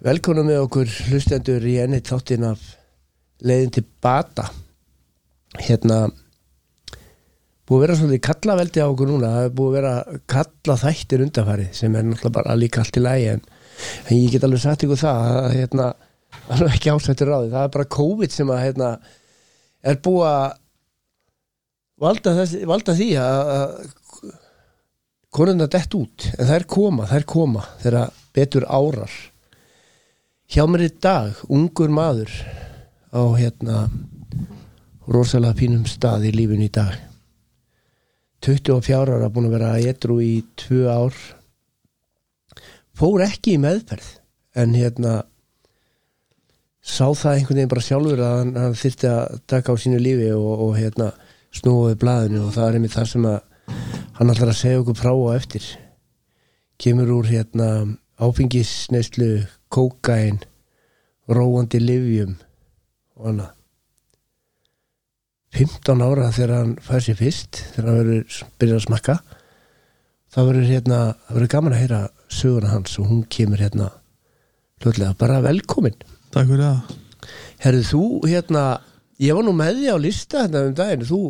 Velkona með okkur hlustendur í enni þáttin af leiðin til bata. Hérna búið að vera svolítið kallaveldi á okkur núna. Það er búið að vera kalla þættir undanfæri sem er náttúrulega bara líka allt í lægi en, en ég get alveg sagt ykkur það að hérna, það er ekki ásættur ráði það er bara COVID sem að hérna, er búið að valda, þessi, valda því að, að konuna dett út. En það er koma, það er koma þegar betur árar hjá mér í dag, ungur maður á hérna rosalega fínum stað í lífinu í dag. 24 ára búin að vera etru í 2 ár. Fór ekki í meðferð en hérna sá það einhvern veginn bara sjálfur að hann, hann þyrti að taka á sínu lífi og, og hérna snúið blaðinu og það er einmitt það sem að hann ætlar að segja okkur frá og eftir. Kemur úr hérna áfengisneislu kókain róandi livjum og annað 15 ára þegar hann fær sér fyrst þegar hann verður byrjað að smakka það verður hérna það verður gaman að heyra söguna hans og hún kemur hérna hlutlega bara velkomin. Takk fyrir það. Herðu þú hérna ég var nú með því á lista hérna um daginn. Þú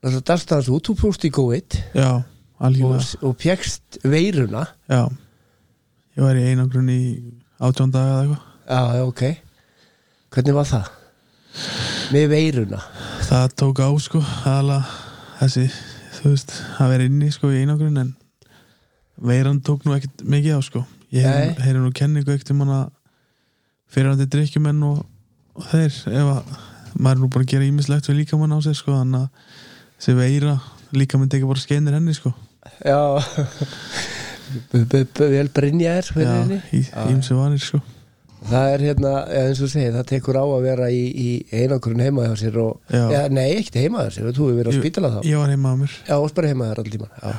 náttúrulega darst hans út þú próst í COVID Já, og, og pjekst veiruna. Já, ég var í einangrun í átjón daga eða eitthvað. Já, ok. Hvernig var það? með veiruna? Það tók á sko aðalega þessi, þú veist, að vera inni sko í einangrun en veiran tók nú ekkert mikið á sko. Ég Nei. heyri nú kenningu ekkert um hana fyrirhandi drikkjumenn og, og þeir ef að maður er nú bara að gera ímislegt við líkamann á sig sko þannig að þessi veira líkamann tekið bara skeinir henni sko. Já vel brinja er ímsi vanir sko. Það er hérna, eins og þú segir það tekur á að vera í, í einangrun heima hjá sér og, ja, nei, ekkert heima hjá sér þú hefur verið á spítala þá. Ég var heima á mér. Já, og bara heima þér allir tíma já.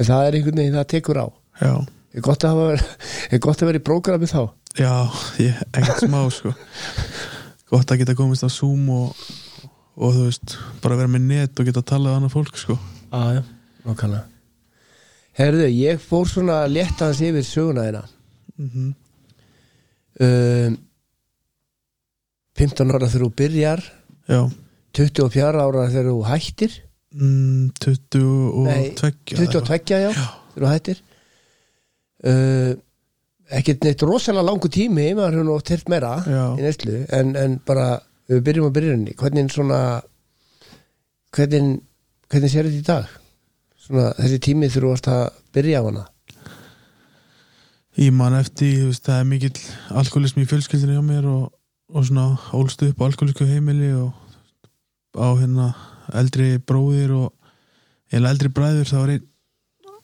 en það er einhvern veginn, það tekur á. Já, er gott að, er að vera í prógrami þá? Já, ég, ekkert smá sko. Gott að geta komist á Zoom og, og þú veist, bara vera með net og geta að tala við annað fólk sko. Já, nákvæmlega herðu, ég fór svona létt aðeins yfir söguna þeina mm um, 15 ára þegar þú byrjar. Já, 24 ára þegar þú hættir. Mm, 20 og Nei, 22 22 já, þegar þú hættir. Uh, ekkert neitt rosalega langu tími maður hefur oft hirt meira Já. í neyslu en, en bara við byrjum að byrjunni hvernig svona hvernig, hvernig sér þetta í dag svona þessi tími þú varst að byrja á hana? Ég man eftir, veist, það er mikill alkoholismi í fjölskyldinu hjá mér og, og svona ólst upp á alkoholisku heimili og á hérna eldri bróðir og eða eldri bræður það var einn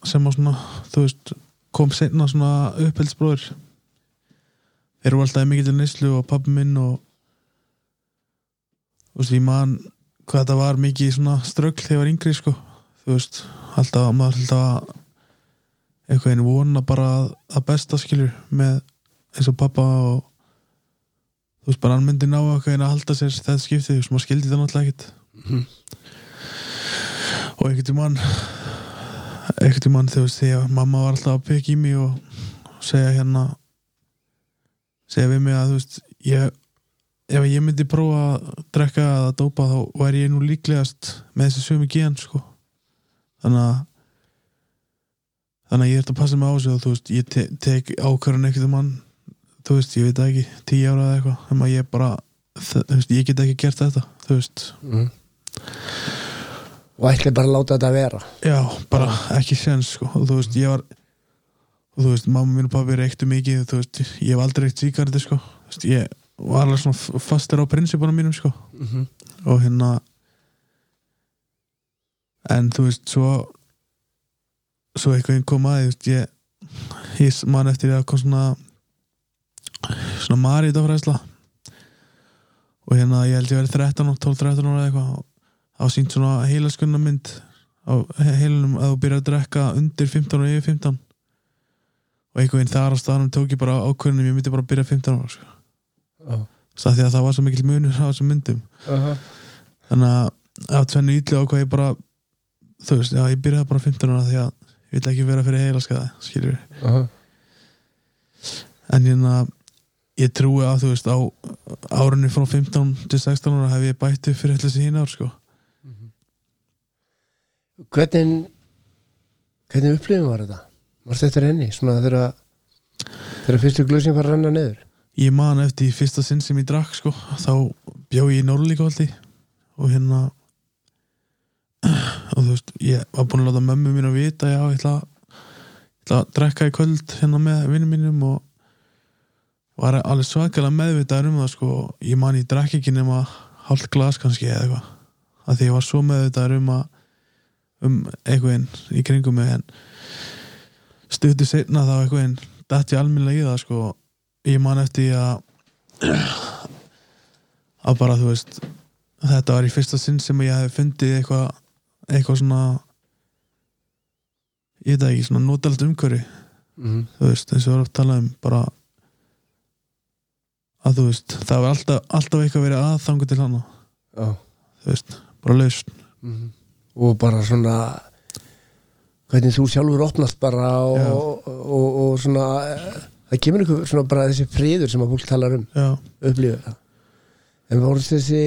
sem á svona, þú veist kom senna svona uppheldsbróður eru alltaf mikill neyslu og pabbi minn og þú veist, ég man hvað þetta var mikið svona ströggl þegar ég var yngri sko, þú veist alltaf, maður alltaf að eitthvað einu vona bara að, að besta skilur með eins og pappa og þú veist bara hann myndi ná eitthvað einu að halda sér þetta skiptið, þú veist maður skildi það náttúrulega ekkert. Og einhvern tímann einhvern tímann þú veist þegar mamma var alltaf að peka í mig og segja hérna segja við mig að þú veist ég, ef ég myndi prófa að drekka eða dópa þá væri ég nú líklegast með þessi sömu gen sko þannig að þannig að ég ert að passa mig á þessu og þú veist, ég te tek ákvörðan ekkert um hann þú veist, ég veit það ekki, tíu ára eða eitthvað þannig að ég bara, þú veist, ég get ekki gert þetta, þú veist mm. og ætli bara að láta þetta vera já, bara ekki sens sko. og þú veist, ég var og þú veist, mamma mín og pabbi reyktu mikið þú veist, ég hef aldrei reykt síkardi sko. Þú veist, ég var alveg svona fastur á prinsipunum mínum sko. mm -hmm. og hérna en þú veist, svo svo eitthvað kom að þú veist, ég, ég man eftir að kom svona svona marítafræðsla og hérna ég held ég verið 13 og 12-13 ára eða eitthvað á sínt svona heilaskunna mynd á heilunum að þú byrja að drekka undir 15 og yfir 15 og einhvern veginn þar á staðanum tók ég bara ákvörðunum ég myndi bara að byrja 15 ára sko. oh. Svo að því að það var svo mikil munur á þessum myndum uh -huh. þannig að á tvennu ítli ákvað ég bara þú veist, já ég byrjaði bara 15 ára því að ég vil ekki vera fyrir heilaskaða skilur Uh -huh. en hérna ég trúi að þú veist á árunni frá 15 til 16 ára hef ég bætt upp fyrir þessi hín ár sko hvernig hvernig upplifum var þetta? Varst þetta henni? Svona þegar þegar fyrstu glösin var að renna niður ég man eftir fyrsta sinn sem ég drakk sko þá bjó ég í Norrlíkvaldi og hérna og þú veist, ég var búin að láta mömmu mín að vita, já, ég ætla, ég ætla að drekka í kvöld hérna með vinnum mínum og var alveg svakalega meðvitaður um það sko, ég man ég drekk ekki nema hálft glas kannski eða eitthvað. Að því ég var svo meðvitaður um að um einhvern í kringum mig en stutið setna þá einhvern dætt ég almennilega í það sko. Ég man eftir að að bara þú veist þetta var í fyrsta sinn sem ég hef fundið eitthvað eitthvað svona ég veit ekki, svona notalegt umhverfi. Mm þú veist, eins og við erum að tala um bara að þú veist, það var alltaf, alltaf eitthvað verið aðþangu til hana, Já. Þú veist bara lausn, Mhm. og bara svona hvernig þú sjálfur opnast bara og, og, og, og svona það kemur ykkur svona bara þessi friður sem að fólk talar um. Upplifir það. En voru þessi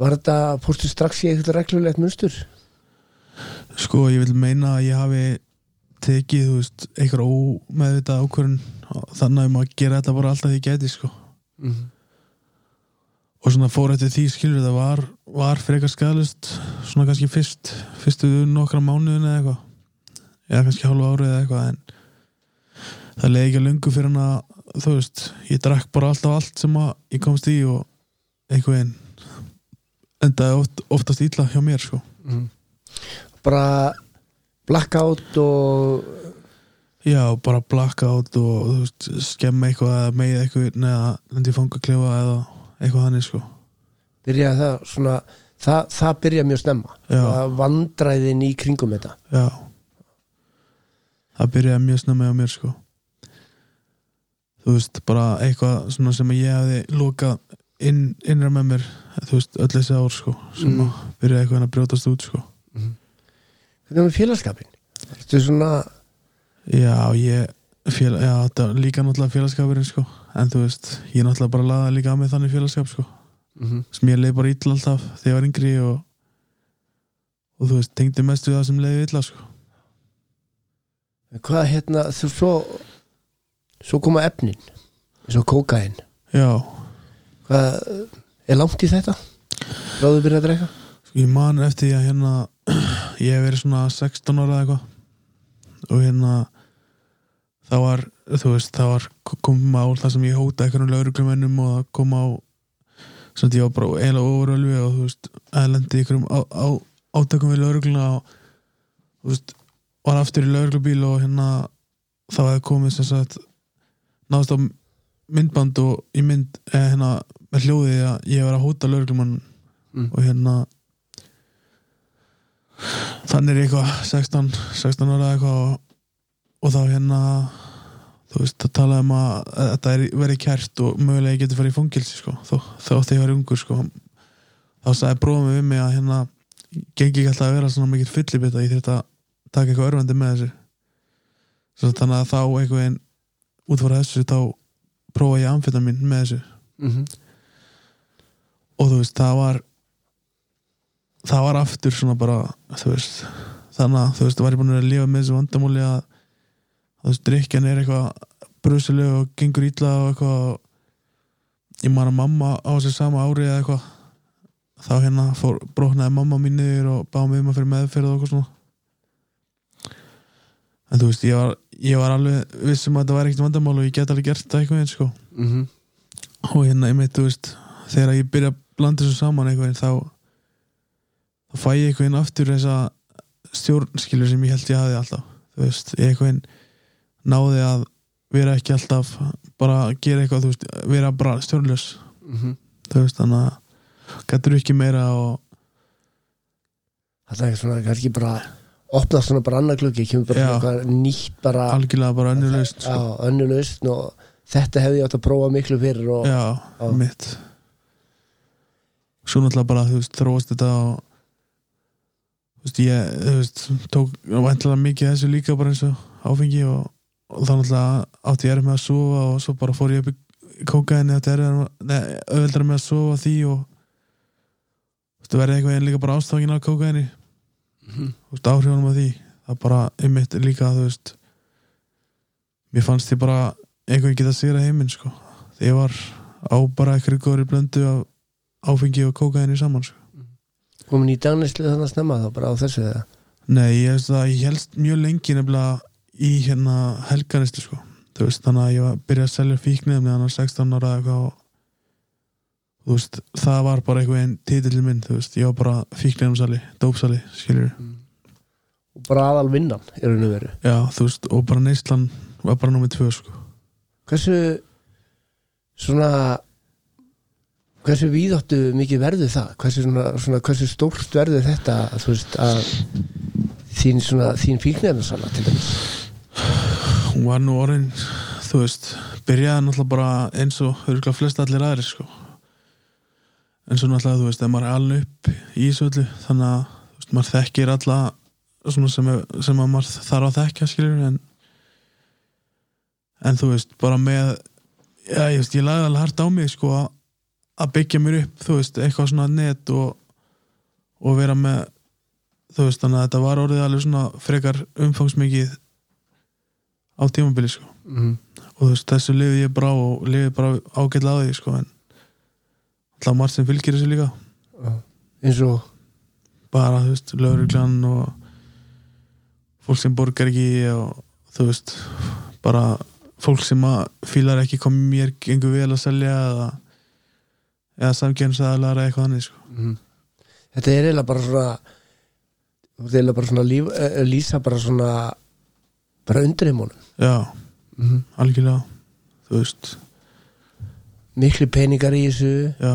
var þetta fórstu strax í eitthvað reglulegt munstur? Sko ég vil meina að ég hafi tekið, þú veist, eitthvað ómeðvitað ákvörun þannig að maður gera þetta bara alltaf því ég geti, sko. Mm og svona fór eftir því skilur það var, var frekar skadalust svona kannski fyrst fyrstu nokkra mánuðin eða eitthvað. Eða kannski hálfa árið eða eitthvað en það leiði ekki að lungu fyrir hann að þú veist, ég drakk bara alltaf allt sem að ég komst í og eitthvað einn endaði oft, oftast illa hjá mér sko. Bara blackout og já, bara blackout og veist, skemma eitthvað eða meið eitthvað eða lendi fangaklefa eða eitthvað þannig sko. Byrjaði það svona það, það byrja mjög snemma. Já. það vandræðin í kringum þetta. Já. Það byrjaði mjög snemma á mér sko. Þú veist, bara eitthvað sem ég hefði lokað inn, innra með mér þú veist, öll þessi ár sko sem Mm. að byrjaði eitthvað að brjótast út sko. Hvernig er með félagskapin þetta er svona Já, ég fél, já, líka náttúrulega félagskapurinn sko en þú veist, ég náttúrulega bara laða líka að mig þannig félagskap sko. Sem ég leið bara illa alltaf þegar ég var yngri og og þú veist, tengdi mest við það sem leiði illa sko. Hvað hérna þú svo svo koma efnin og kókain Já, hvað er langt í þetta? Ráðu byrja að drekka? Ég man eftir því að hérna ég hef verið svona 16 ára eða eitthvað. Og hérna það var, þú veist, það var kom á það sem ég hóta einhverjum lauruglumennum og það kom á svona ég var bara eiginlega ofurölvi og þú veist, eðlendi einhverjum á, á, átökum við laurugluna og þú veist, var aftur í lauruglubíl og hérna þá hefði komið sem sagt náðast á myndband og í mynd eh, hérna með hljóði að ég var að hóta lauruglumann Mm. og hérna þannig er ég eitthvað 16, 16 ára eitthvað og, og þá hérna þú veist, það talaði um að að þetta er- verði kært og mögulega ég geti farið í fangilsi sko, þá, þá átti ég að vera ungur sko. Þá sagði bróðum við mig að hérna gengi ekki alltaf að vera svona mikið fyllibita ég þurfti að taka eitthvað örvandi með þessu. Svo þannig að þá einhvern út frá þessu þá prófa ég amfetamin með þessu mm -hmm. og þú veist, það var það var aftur svona bara þú veist, þannig að þú veist, var ég búin að lifa með þessu vandamúli að þú veist, drikkjan er eitthvað brusileg og gengur ítla og eitthvað ég man að mamma á þessu sama ári eða eitthvað þá hérna fór, brotnaði mamma mín niður og báði mig um að fyrir meðferð og eitthvað svona en þú veist, ég var, ég var alveg vissum að þetta var ekkert vandamál og ég get alveg gert það eitthvað eins sko Mm -hmm. og hérna ég meit, þú veist þegar ég byrja að blanda þessu saman veginn þá þá fæ ég einhvern veginn aftur þessa stjórnskilur sem ég held ég hafi alltaf þú veist, ég einhvern veginn náði að vera ekki alltaf bara að gera eitthvað, þú veist, vera bara stjórnlaus, Mm -hmm. þú veist, þannig að gætur ekki meira og það er svona kannski bara opnast svona bara annar klukki kemur bara svona nýtt bara algjörlega bara önnurlaust sko. lausn og þetta hefði ég átt að prófa miklu fyrir og já, Já. mitt svo náttúrulega bara, þú veist, þróast þetta og þú veist, ég, þú veist tók vantilega mikið þessu líka bara eins og áfengi og og þá náttúrulega átti ég erið með að sofa og svo bara fór ég upp í kókaðinni þetta er auðveldar með að sofa því og þú veist, verði eitthvað einn líka bara ástákin á kókaðinni Mhm. þú veist, áhrifunum af því. Það bara einmitt líka, þú veist mér fannst ég bara einhvern geta sigra heiminn, sko. Þegar ég var á bara eitthvað góðri blöndu af áfengi og kókaðinni saman, sko. Komin í dagnislu þannig að snemma þá bara á þessu eða? Nei, ég veist að ég helst mjög lengi nefnilega í hérna helganistu sko, þú veist, þannig að ég var byrjað að selja fíknið með hann á 16 ára eða eitthvað og þú veist, það var bara einhver einn titillin minn, þú veist, ég var bara fíkniðumsali, dópsali, skiljur og bara aðal vinnan er henni veru. Já, þú veist, og bara neyslan var bara nummið tvö sko. Hversu svona hversu víðáttu mikið verður það? Hversu, svona, svona, hversu stórt verður þetta þú veist að þín, svona, þín fíknefnarsala til dæmis? Hún var nú orðin, þú veist byrjaði náttúrulega bara eins og örgulega flest allir aðrir sko en svo náttúrulega, þú veist, ef maður er alveg upp í þessu öllu, þannig að veist, maður þekkir alla svona sem, sem að maður þarf að þekka skilur en en þú veist, bara með já, ég veist, ég lagði alveg hart á mig sko að- að byggja mér upp, þú veist, eitthvað svona net og, og vera með þú veist, þannig að þetta var orðið alveg svona frekar umfangsmikið á tímabili sko mm. og þú veist, þessu lifi ég brá og lifi bara ágætlega á því sko en alltaf margt sem fylgir þessu líka eins og bara, þú veist, lögreglan og fólk sem borgar ekki og þú veist bara fólk sem að fílar ekki komið mér gengur vel að selja eða, eða samkjörnsaðalara eða eitthvað annað sko. mm. þetta er eiginlega bara svona þetta er eiginlega bara svona líf, uh, lýsa bara svona bara undir heimunum já, mm. algjörlega þú veist, miklu peningar í þessu. Já,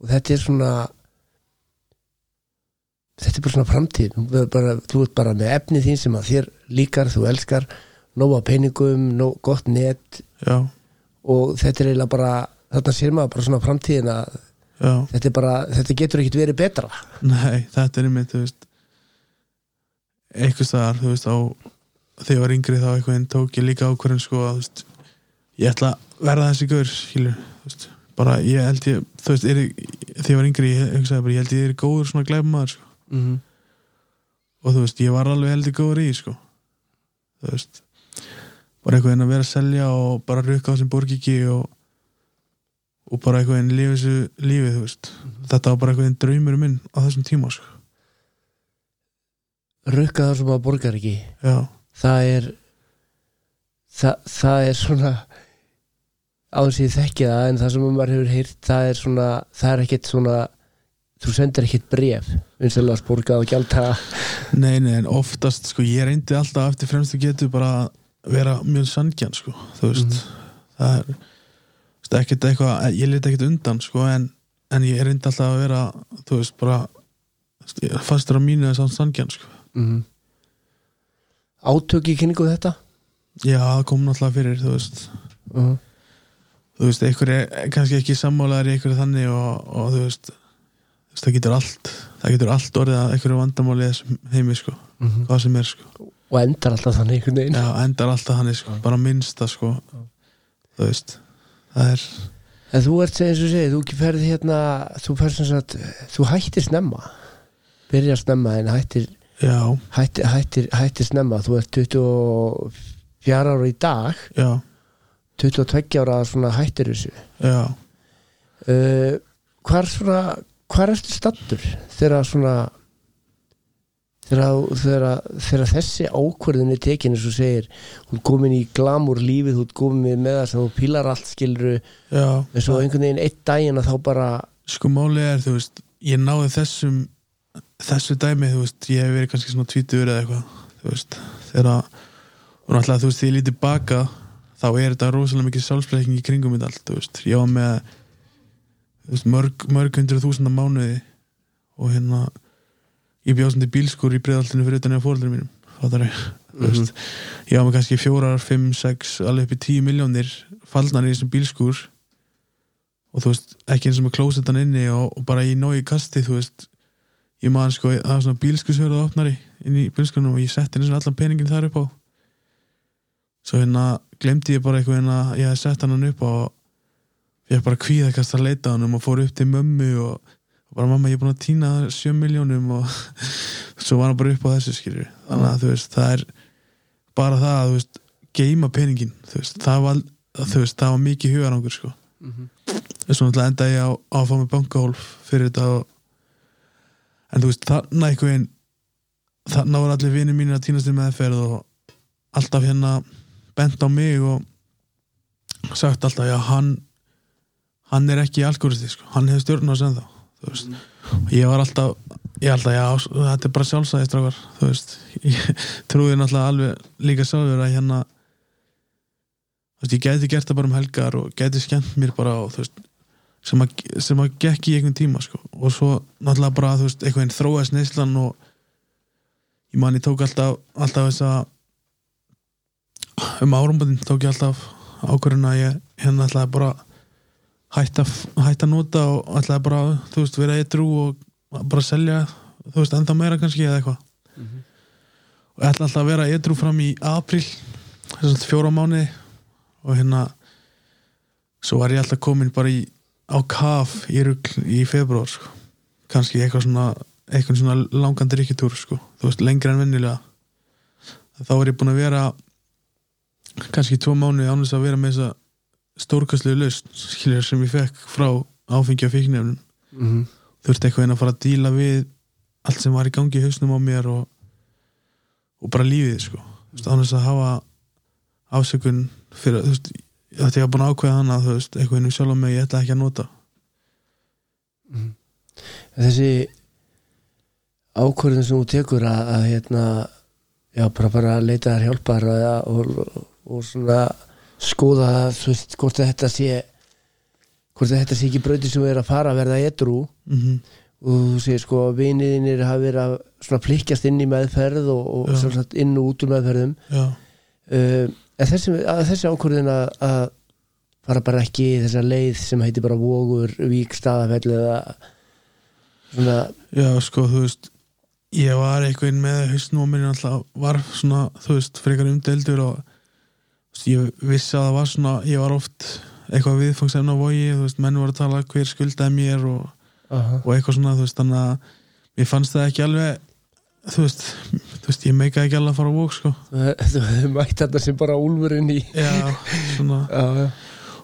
og þetta er svona þetta er bara svona framtíð. Þú ert bara, þú ert bara með efni þín sem að þér líkar, þú elskar nóga peningum, nóg gott net. Já, og þetta er eiginlega bara þarna sér maður bara svona framtíðin að þetta er bara, þetta getur ekkit verið betra. Nei, þetta er einmitt, þú veist einhvers staðar, þú veist, á þegar ég var yngri þá einhvern tók ég líka ákvörðin sko að, þú veist, ég ætla að verða þessi gaur, skilur, veist. Bara ég held ég, þú veist, er, þegar ég var yngri ég bara, ég held ég er góður svona glæfmaður, sko, mm -hmm. og þú veist, ég var alveg heldur góður í, sko. Þú veist bara einhvern veginn að vera að selja og bara rukka á sem borgi ekki og og bara einhvern veginn lifa þessu lífið, þú veist. Þetta var bara einhvern veginn draumur minn á þessum tíma, sko. Rukka það sem að borgar ekki já, það er það, það er svona á þess að ég þekki það en það sem maður hefur heyrt það er svona, það er ekkit svona þú sendir ekkit bref vinsalega borgað og gjaldta Nei, nei, en oftast, sko, ég reyndi alltaf eftir fremstu getu bara að vera mjög sangjan, sko, þú veist. Það er, þú veist, ekkert eitthvað ég liti ekkert undan, sko, en en ég reyndi alltaf að vera, þú veist, bara fastur á mínu þess að sangjan, sko, mm. átök í kynningu þetta? Já, það kom náttúrulega fyrir, þú veist. Uh þú veist, einhver er kannski ekki sammálaðar í einhverju þannig og, og þú veist það getur allt það getur allt orðið að einhverju vandamáli heimi, sko, -huh. hvað sem er, sko. Og endar alltaf þannig einhvern veginn. Já, endar alltaf hann sko, bara minnsta sko þú veist það er, en þú ert eins og segið, þú ferð hérna þú ferð sem sagt, þú hættir snemma. Byrjar snemma en hættir já, hættir, hættir, hættir snemma. Þú ert 24 ára í dag. Já, 22 ára svona hættir þessu. Já. Uh, hvar svona hvar ertu stattur þegar svona þegar, þegar, þegar þessi ákvörðin er tekin eins og segir, hún er komin í glamur lífið, hún er komin með það sem hún pílar allt skiluru, já, en svo einhvern veginn eitt daginn að þá bara sko máli er, þú veist ég náði þessum þessu dæmi, þú veist, ég hef verið kannski svona tvítur eða eitthvað, þú veist þegar að, og náttúrulega, þú veist, ég lítið baka þá er þetta rosalega mikið sjálfsbleiking í kringum þetta allt, þú veist, ég var með þú veist, mörg, mörg hundru þúsunda mánuði og hérna ég bjóðsandi bílskur í breiðaltinu fyrir utan eða fóreldur mínum fattar ég, þú veist ég var með kannski fjórar, fimm, sex, alveg upp í tíu miljónir fallnar í þessum bílskur og þú veist, ekki eins og með klósetan inni og, og bara í nógi kasti, þú veist. Ég maður sko, það var svona bílskursverða opnari inn í bílskurinn og ég setti eins og allan peningin þar upp á svo hérna glemdi ég bara eitthvað hérna ég hef sett hann upp og ég bara kvíðakast að leita hann og fór upp til mömmu og, bara mamma ég er búin að týna 7 miljónum og svo var hann bara upp á þessu skilju þannig að þú veist það er bara það að þú veist geima peningin þú veist. Það var, þú veist, það var mikið hugarangur sko. Þess vegna enda ég á, að fá mig bankahólf fyrir þetta og, en þú veist þarna einhvern veginn þarna voru allir vinið mínir að týnast í meðferð og alltaf hérna bent á mig og sagt alltaf já hann hann er ekki alkoholisti sko. hann hefur stjórn á sem þá og ég var alltaf ég alltaf já þetta er bara sjálfsæði strákar. Þú veist. Ég trúði náttúrulega alveg líka sjálfur að hérna veist ég gæti gert það bara um helgar og gæti skemmt mér bara á sem að, sem að gekk í einhvern tíma sko. og svo náttúrulega bara veist einhvern þróast neyslan og ég man ég tók alltaf alltaf þess að um árumbundin tók ég alltaf ákvörðun að ég hérna ætlaði bara hætta, hætta að nota og ætlaði bara þú veist vera eitthrú og bara selja þú veist ennþá meira kannski eða eitthvað og ég ætla alltaf að vera eitthrú fram í april þess að fjóra mánuði og hérna svo var ég alltaf komin bara í á kaf í rugl í februar sko. kannski eitthvað svona eitthvað svona langandi ríkitúr sko. þú veist lengra en vennilega þá var ég búin að vera kannski tvo mánu ánveg að vera með þessa stórkastlega laust skiljar sem ég fekk frá áfengi og fíknefnum mm -hmm. þurfti eitthvað einn að fara að díla við allt sem var í gangi í hausnum á mér og, og bara lífið sko. Ánveg að hafa ásökun fyrir, veist þetta ég var búin að ákveða hana veist, eitthvað einu sjálf á mig ég ætla ekki að nota. Þessi ákvörðin sem þú tekur að, að hérna já, bara, bara að leita þær hjálpar og, og, og svona skoða þú veist, hvort þetta sé hvort þetta sé ekki brauti sem er að fara að verða edru mm -hmm. og þú segir sko viniðinir hafa verið að svona plikkjast inn í meðferð og, og sjálfsagt inn og út úr meðferðum. Uh, en þessi, þessi ákvörðin að, að fara bara ekki í þessa leið sem heitir bara vogur, vík, staðafell eða svona já, sko, þú veist ég var eitthvað með mér alltaf var svona, þú veist, frekar umdeldur og ég vissi að það var svona, ég var oft eitthvað viðfangsefn á vogi, menn voru að tala hver skuldaði mér og, Aha. og eitthvað svona, veist, þannig að mér fannst það ekki alveg þú veist, þú veist, ég meikaði ekki alveg að fara á vók, sko þú hefði mætt þetta sem bara úlfurinn í já, svona já, já.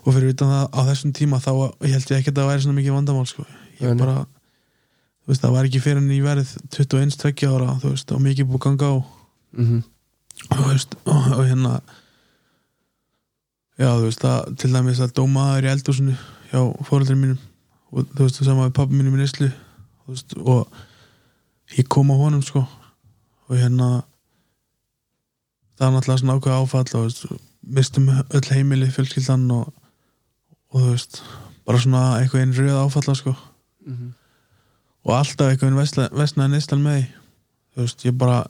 og fyrir utan það á þessum tíma þá ég held ég ekki að það væri svona mikið vandamál sko. Ég nei. bara þú veist, það var ekki fyrir en ég verið 21-20 ára þú veist, og mikið búið ganga á Mm og, þú veist, og, og hérna já, þú veist, það til dæmis að dómaður í eldhúsinu hjá fóreldri mínum og þú veist, það sama við pappa mínum í neslu veist, og ég kom á honum sko og hérna það er náttúrulega svona ákveð áfall og veist, mistum öll heimili fjölskyldan og, og þú veist bara svona eitthvað einn röð áfalla sko -hmm. og alltaf eitthvað einn vestnaði neistan með því. þú veist, ég bara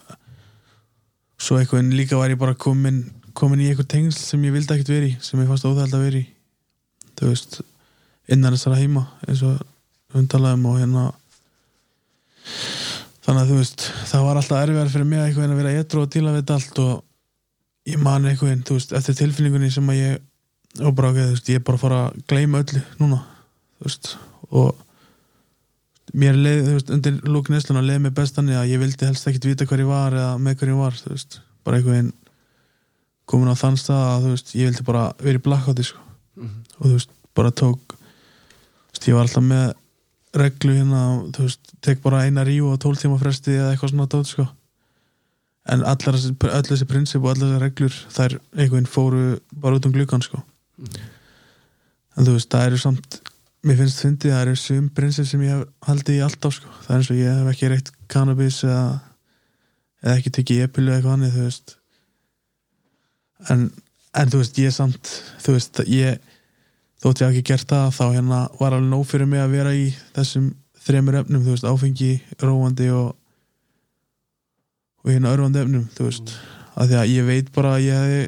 svo eitthvað einn líka var ég bara komin, komin í eitthvað tengsl sem ég vildi ekkert veri sem ég fannst óþægild að veri þú veist, innan þessara heima eins og undalaðum og hérna þannig að þú veist það var alltaf erfiðar fyrir mig eitthvað einn að vera etru og díla við þetta allt og ég man eitthvað einn, þú veist, eftir tilfinningunni sem að ég og ok, þú veist, ég er bara að fara að gleyma öllu núna, þú veist og mér leið, þú veist, undir lúk nesluna leið mér best þannig að ég vildi helst ekkit vita hver ég var eða með hver ég var, þú veist bara einhvern veginn komin á þann stað að þú veist, ég vildi bara vera í blackouti sko, Mhm. og þú veist, bara tók þú veist, ég var alltaf með reglu hérna, þú veist, tek bara eina ríu og tól tíma fresti eða eitthvað svona dót sko. En allar þessi, prinsip og allar þessi reglur þær einhvern fóru bara út um glukkan sko. En þú veist, það eru samt mér finnst fyndið, það eru sum prinsip sem ég hef haldið í alltaf sko, það er eins og ég hef ekki reykt cannabis eða eða ekki tekið epilu eða eitthvað annað, þú veist en, en þú veist, ég samt þú veist, ég þótt ég ekki gert það, þá hérna var alveg nóg fyrir mig að vera í þessum þremur efnum, þú veist, áfengi, róandi og og hérna örfandi efnum, þú veist af því að ég veit bara að ég hefði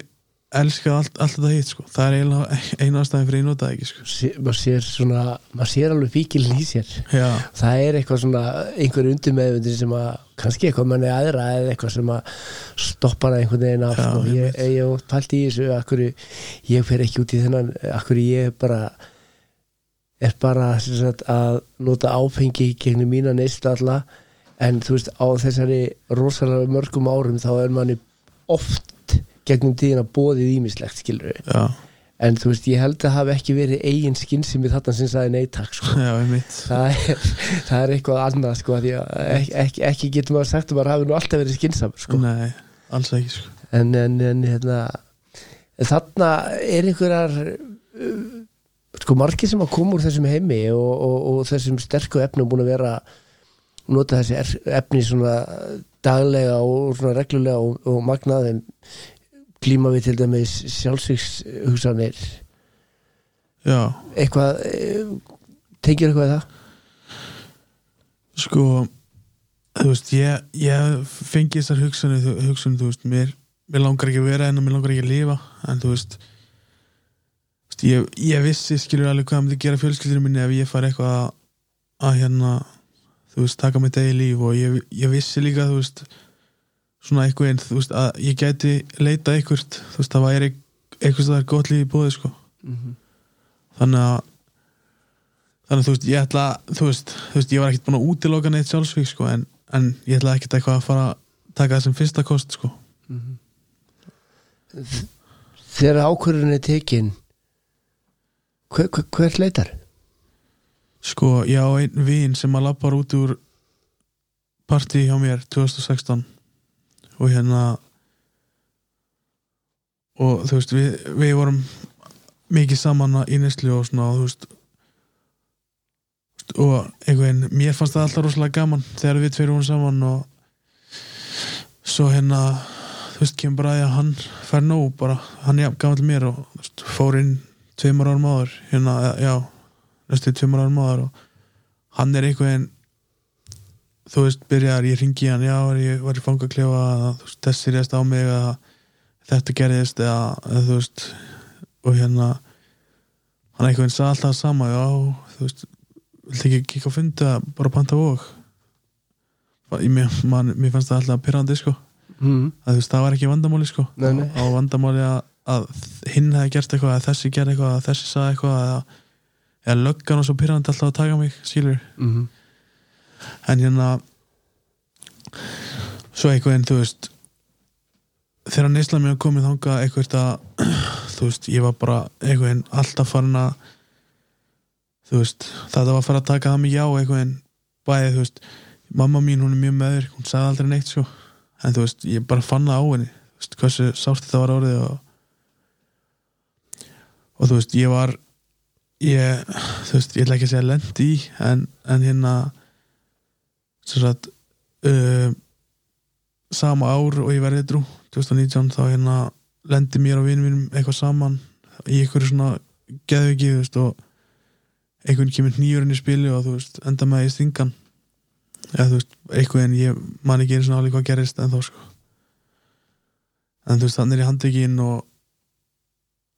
elskað allt, allt þetta hitt sko. það er eiginlega einu ástæðin fyrir ég notaði ekki sko. sé, maður sér svona maður sér alveg fíkilin í sér já, það er eitthvað svona einhver undir meðvundir sem að kannski eitthvað manni aðra eða eitthvað sem að stoppa hana einhvern veginn af Já, sko. ég, ég pælt í þessu akkur ég fer ekki út í þennan akkur ég bara er bara sagt, að nota áfengi gegnum mína neist alla. En þú veist á þessari rosalega mörgum árum þá er manni oft gegnum tíðina bóðið ímislegt skilur já, en þú veist ég held að hafi ekki verið eigin skinnsimi þarna sem sagði neytak sko það er, það er eitthvað annað sko, ekki, ekki, ekki getur maður sagt að maður hafi nú alltaf verið skynnsamur sko. nei, alls ekki sko. en, en, en hérna, þarna er einhverjar uh, sko margir sem að koma úr þessum heimi og, og, og þessum sterku efnum búin að vera nota þessi efni svona daglega og svona reglulega og, og magnað en glíma við til dæmis sjálfsvíks hugsanir já, eitthvað eh, tengir eitthvað í það? sko þú veist, ég, ég fengi þessar hugsanir, hugsanir þú veist, mér, mér langar ekki að vera en mér langar ekki að lifa en þú veist, ég, ég vissi skilur alveg hvað myndi gera fjölskyldur minni ef ég fari eitthvað að, að hérna þú veist, taka mitt eigi líf og ég, ég vissi líka, þú veist svona eitthvað einn, þú veist, að ég gæti leita eitthvað, þú veist, það væri eitthvað það er gott líf í bóði, sko þannig að þannig að þú veist, ég ætla þú veist, þú veist ég var ekkert búin að útiloka neitt sjálfsvík sko, en, en ég ætla ekkert eitthvað að fara að taka það sem fyrsta kost sko. þegar ákvörðun er tekin hver, hver, hver leitar? sko, ég á einn vin sem að lappar út úr partí hjá mér 2016 og hérna og þú veist, við, við vorum mikið saman í neslu og svona, og þú veist og einhvern, mér fannst það alltaf rosalega gaman þegar við tveir vorum saman og svo hérna þú veist, kemur bara að því að hann fær nóg bara, hann er gaman til mér og veist, fór inn tveimur árum áður hérna, já, næstu tveimur árum áður og hann er einhvern þú veist, byrjar, ég ringi hann já, ég var í fangaklefa veist, þessi rest á mig að þetta gerðist eða, þú veist og hérna hann einhvern sagði alltaf það sama já, þú veist, viltu ekki kíka að funda bara panta vók mér, man, mér fannst það alltaf pyrrandi sko, Mm. að veist, það var ekki vandamáli sko, Nei, nei. á vandamáli að, að hinn hefði gert eitthvað, að þessi gerði eitthvað að þessi sagði eitthvað eða, eða löggan og svo pyrrandi alltaf að taka mig skilur, Mm en hérna svo einhvern, þú veist þegar neysla mér komið þangað eitthvað að þú veist, ég var bara einhvern alltaf farin að þú veist, þetta var að fara að taka það mig já einhvern, bæði, þú veist mamma mín, hún er mjög meður, hún sagði aldrei neitt sko, en þú veist, ég bara fann það á henni þú veist, hversu sárt þetta var orðið og og þú veist, ég var ég, þú veist, ég ætla ekki að segja lend í, en, en hérna sem sagt uh, sama ár og ég verði drú 2019 þá hérna lendi mér og vinum mínum eitthvað saman í einhverju svona geðviki og einhvern kemur nýjurinn í spili og þú veist enda með ég stingan eða þú veist eitthvað en ég man ekki eins og alveg hvað gerist en þá sko. En þú veist þannig er ég handekinn og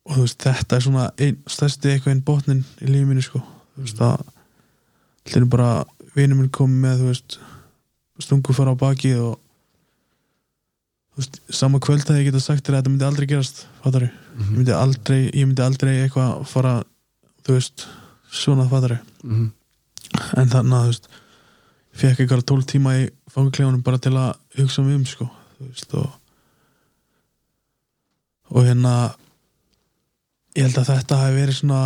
og þú veist þetta er svona einn stærsti eitthvað einn botnin í lífinu sko. Þú veist að allir bara vinur minn komið með veist stungu fara á bakið og veist, sama kvöld að ég geta sagt þér að þetta myndi aldrei gerast fattari, ég myndi aldrei ég myndi aldrei eitthvað fara veist, svona fattari -hmm. en þannig að veist fekk eitthvað 12 tíma í fangaklefunum bara til að hugsa mig um sko og og hérna ég held að þetta hafi verið svona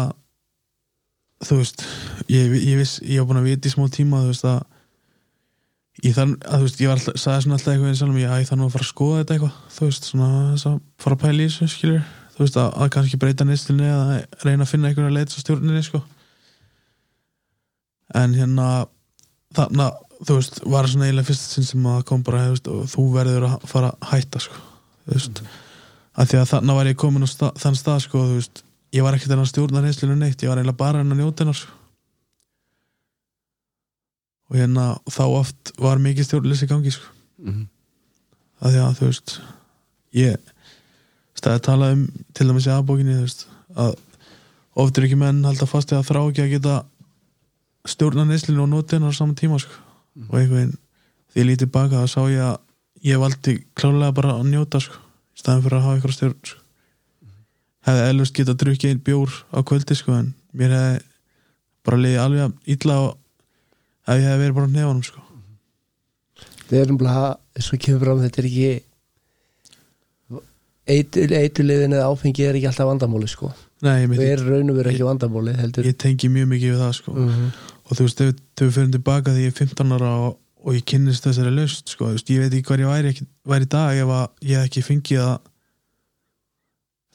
þú veist ég, ég viss, ég var búin að vita í smá tíma þú veist að ég þann, að þú veist, ég var alltaf, sagði svona alltaf eitthvað eins og ég, ég þarf nú að fara að skoða þetta eitthvað þú veist, svona þess að fara að pæla í þessu skilur, þú veist, að, að kannski breyta neistinni eða reyna að finna einhverja leit svo stjórninni, sko. En hérna þarna, þú veist, var svona eiginlega fyrst sinn sem að kom bara, þú veist, og þú verður að fara að hætta, sko þú veist, að því að þarna var ég komin á stað, þann stað, sko, þú veist ég var ekkert enn að stjórna reynslinu neitt, ég var eiginlega bara enn að njóta hennar, sko og hérna þá oft var mikið stjórnleysi gangi sko. Mm -hmm. að því að þú veist ég það er talað um til dæmis í aðbókinni að oft er ekki menn halda fast að þrá ekki að geta stjórna neyslinu og nota hennar saman tíma sko. og einhvern því ég lítið baka þá sá ég að ég valdi klálega bara að njóta sko, í staðin fyrir að hafa eitthvað stjórn sko. Hefði ellust getað drukkið einn bjór á kvöldi sko, en mér hefði bara liðið alveg illa og ef ég hefði verið bara nefanum sko. Við erum bara, eins og kemur fram þetta er ekki eituliðin eða áfengi er ekki alltaf vandamáli sko Nei, og er raun og veru ekki vandamáli heldur ég tengi mjög mikið við það sko. Mhm. og þú veist, við fyrir tilbaka því ég er 15 ára og, og ég kynnist þessari löst sko, veist, ég veit ekki hvað ég væri, ekki, væri í dag ef að ég ekki fengið að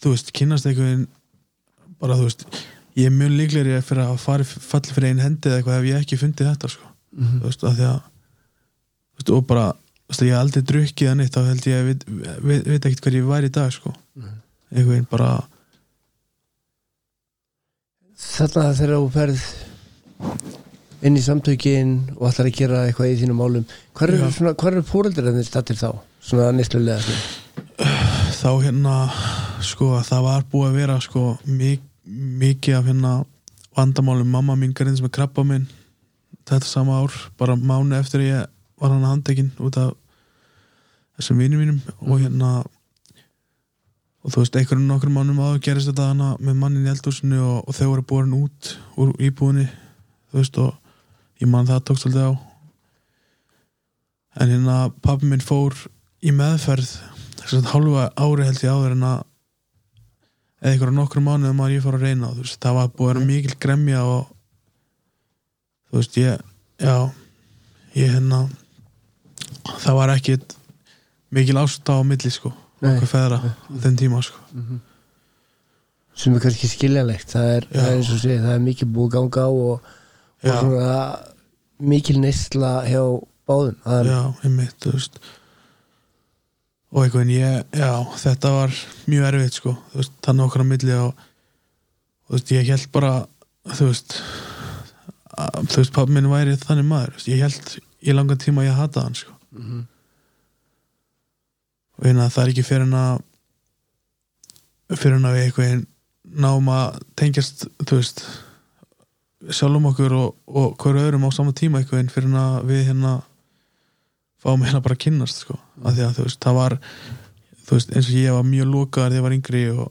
þú veist, kynnast einhvern bara þú veist ég er mjög líklegri fyrir að fara falli fyrir einn hendi eða eitthvað ef ég ekki fundið þetta sko, Mhm. þú veist, af því að veist, og bara þú veist, ég hef aldrei drukkið að neitt, þá held ég að veit, veit, veit ekkert hvað ég væri í dag sko Mhm. einhvern bara Þarna þegar þú ferð inn í samtökin og ætlar að gera eitthvað í þínum málum hvað eru, eru fóreldur en þið stattir þá? Svona svona. þá hérna sko það var búið að vera sko mik mikið af hérna vandamálum mamma mín garinn sem er krabba minn þetta sama ár, bara mánu eftir ég var hann handekinn út af þessum vinum mínum og hérna og þú veist, einhverjum nokkur mánum áður gerist þetta hana með mannin í eldhúsinu og, og þau voru borin út úr íbúðinni þú veist og ég man það tókst alltaf á. En hérna pappi minn fór í meðferð þess að hálfa ári held ég áður en að eða einhverja nokkru mánuðum að ég fór að reyna þú veist, það var búið að vera mikil gremja og þú veist ég já, ég hérna það var ekki mikil ásta á milli sko okkur feðra á þenn tíma sko. Sem er kannski skiljanlegt það er, það er sé, það er mikið búið ganga á og, og svona mikil neysla hjá báðum það er, já, einmitt, þú veist og einhvern veginn já, þetta var mjög erfitt sko, þú veist, þannig okkar á milli og, þú veist, ég held bara þú veist að, þú veist, pappi minn væri þannig maður. Veist, ég held í langan tíma að ég hata hann sko. Mhm. og hérna það er ekki fyrir hann að fyrir hann að við einhvern náum að tengjast þú veist sjálfum okkur og, og hverju öðrum á sama tíma einhvern fyrir hann að við hérna fáum hérna bara að kynnast sko. að þú veist, það var veist, eins og ég var mjög lokaðar þegar ég var yngri og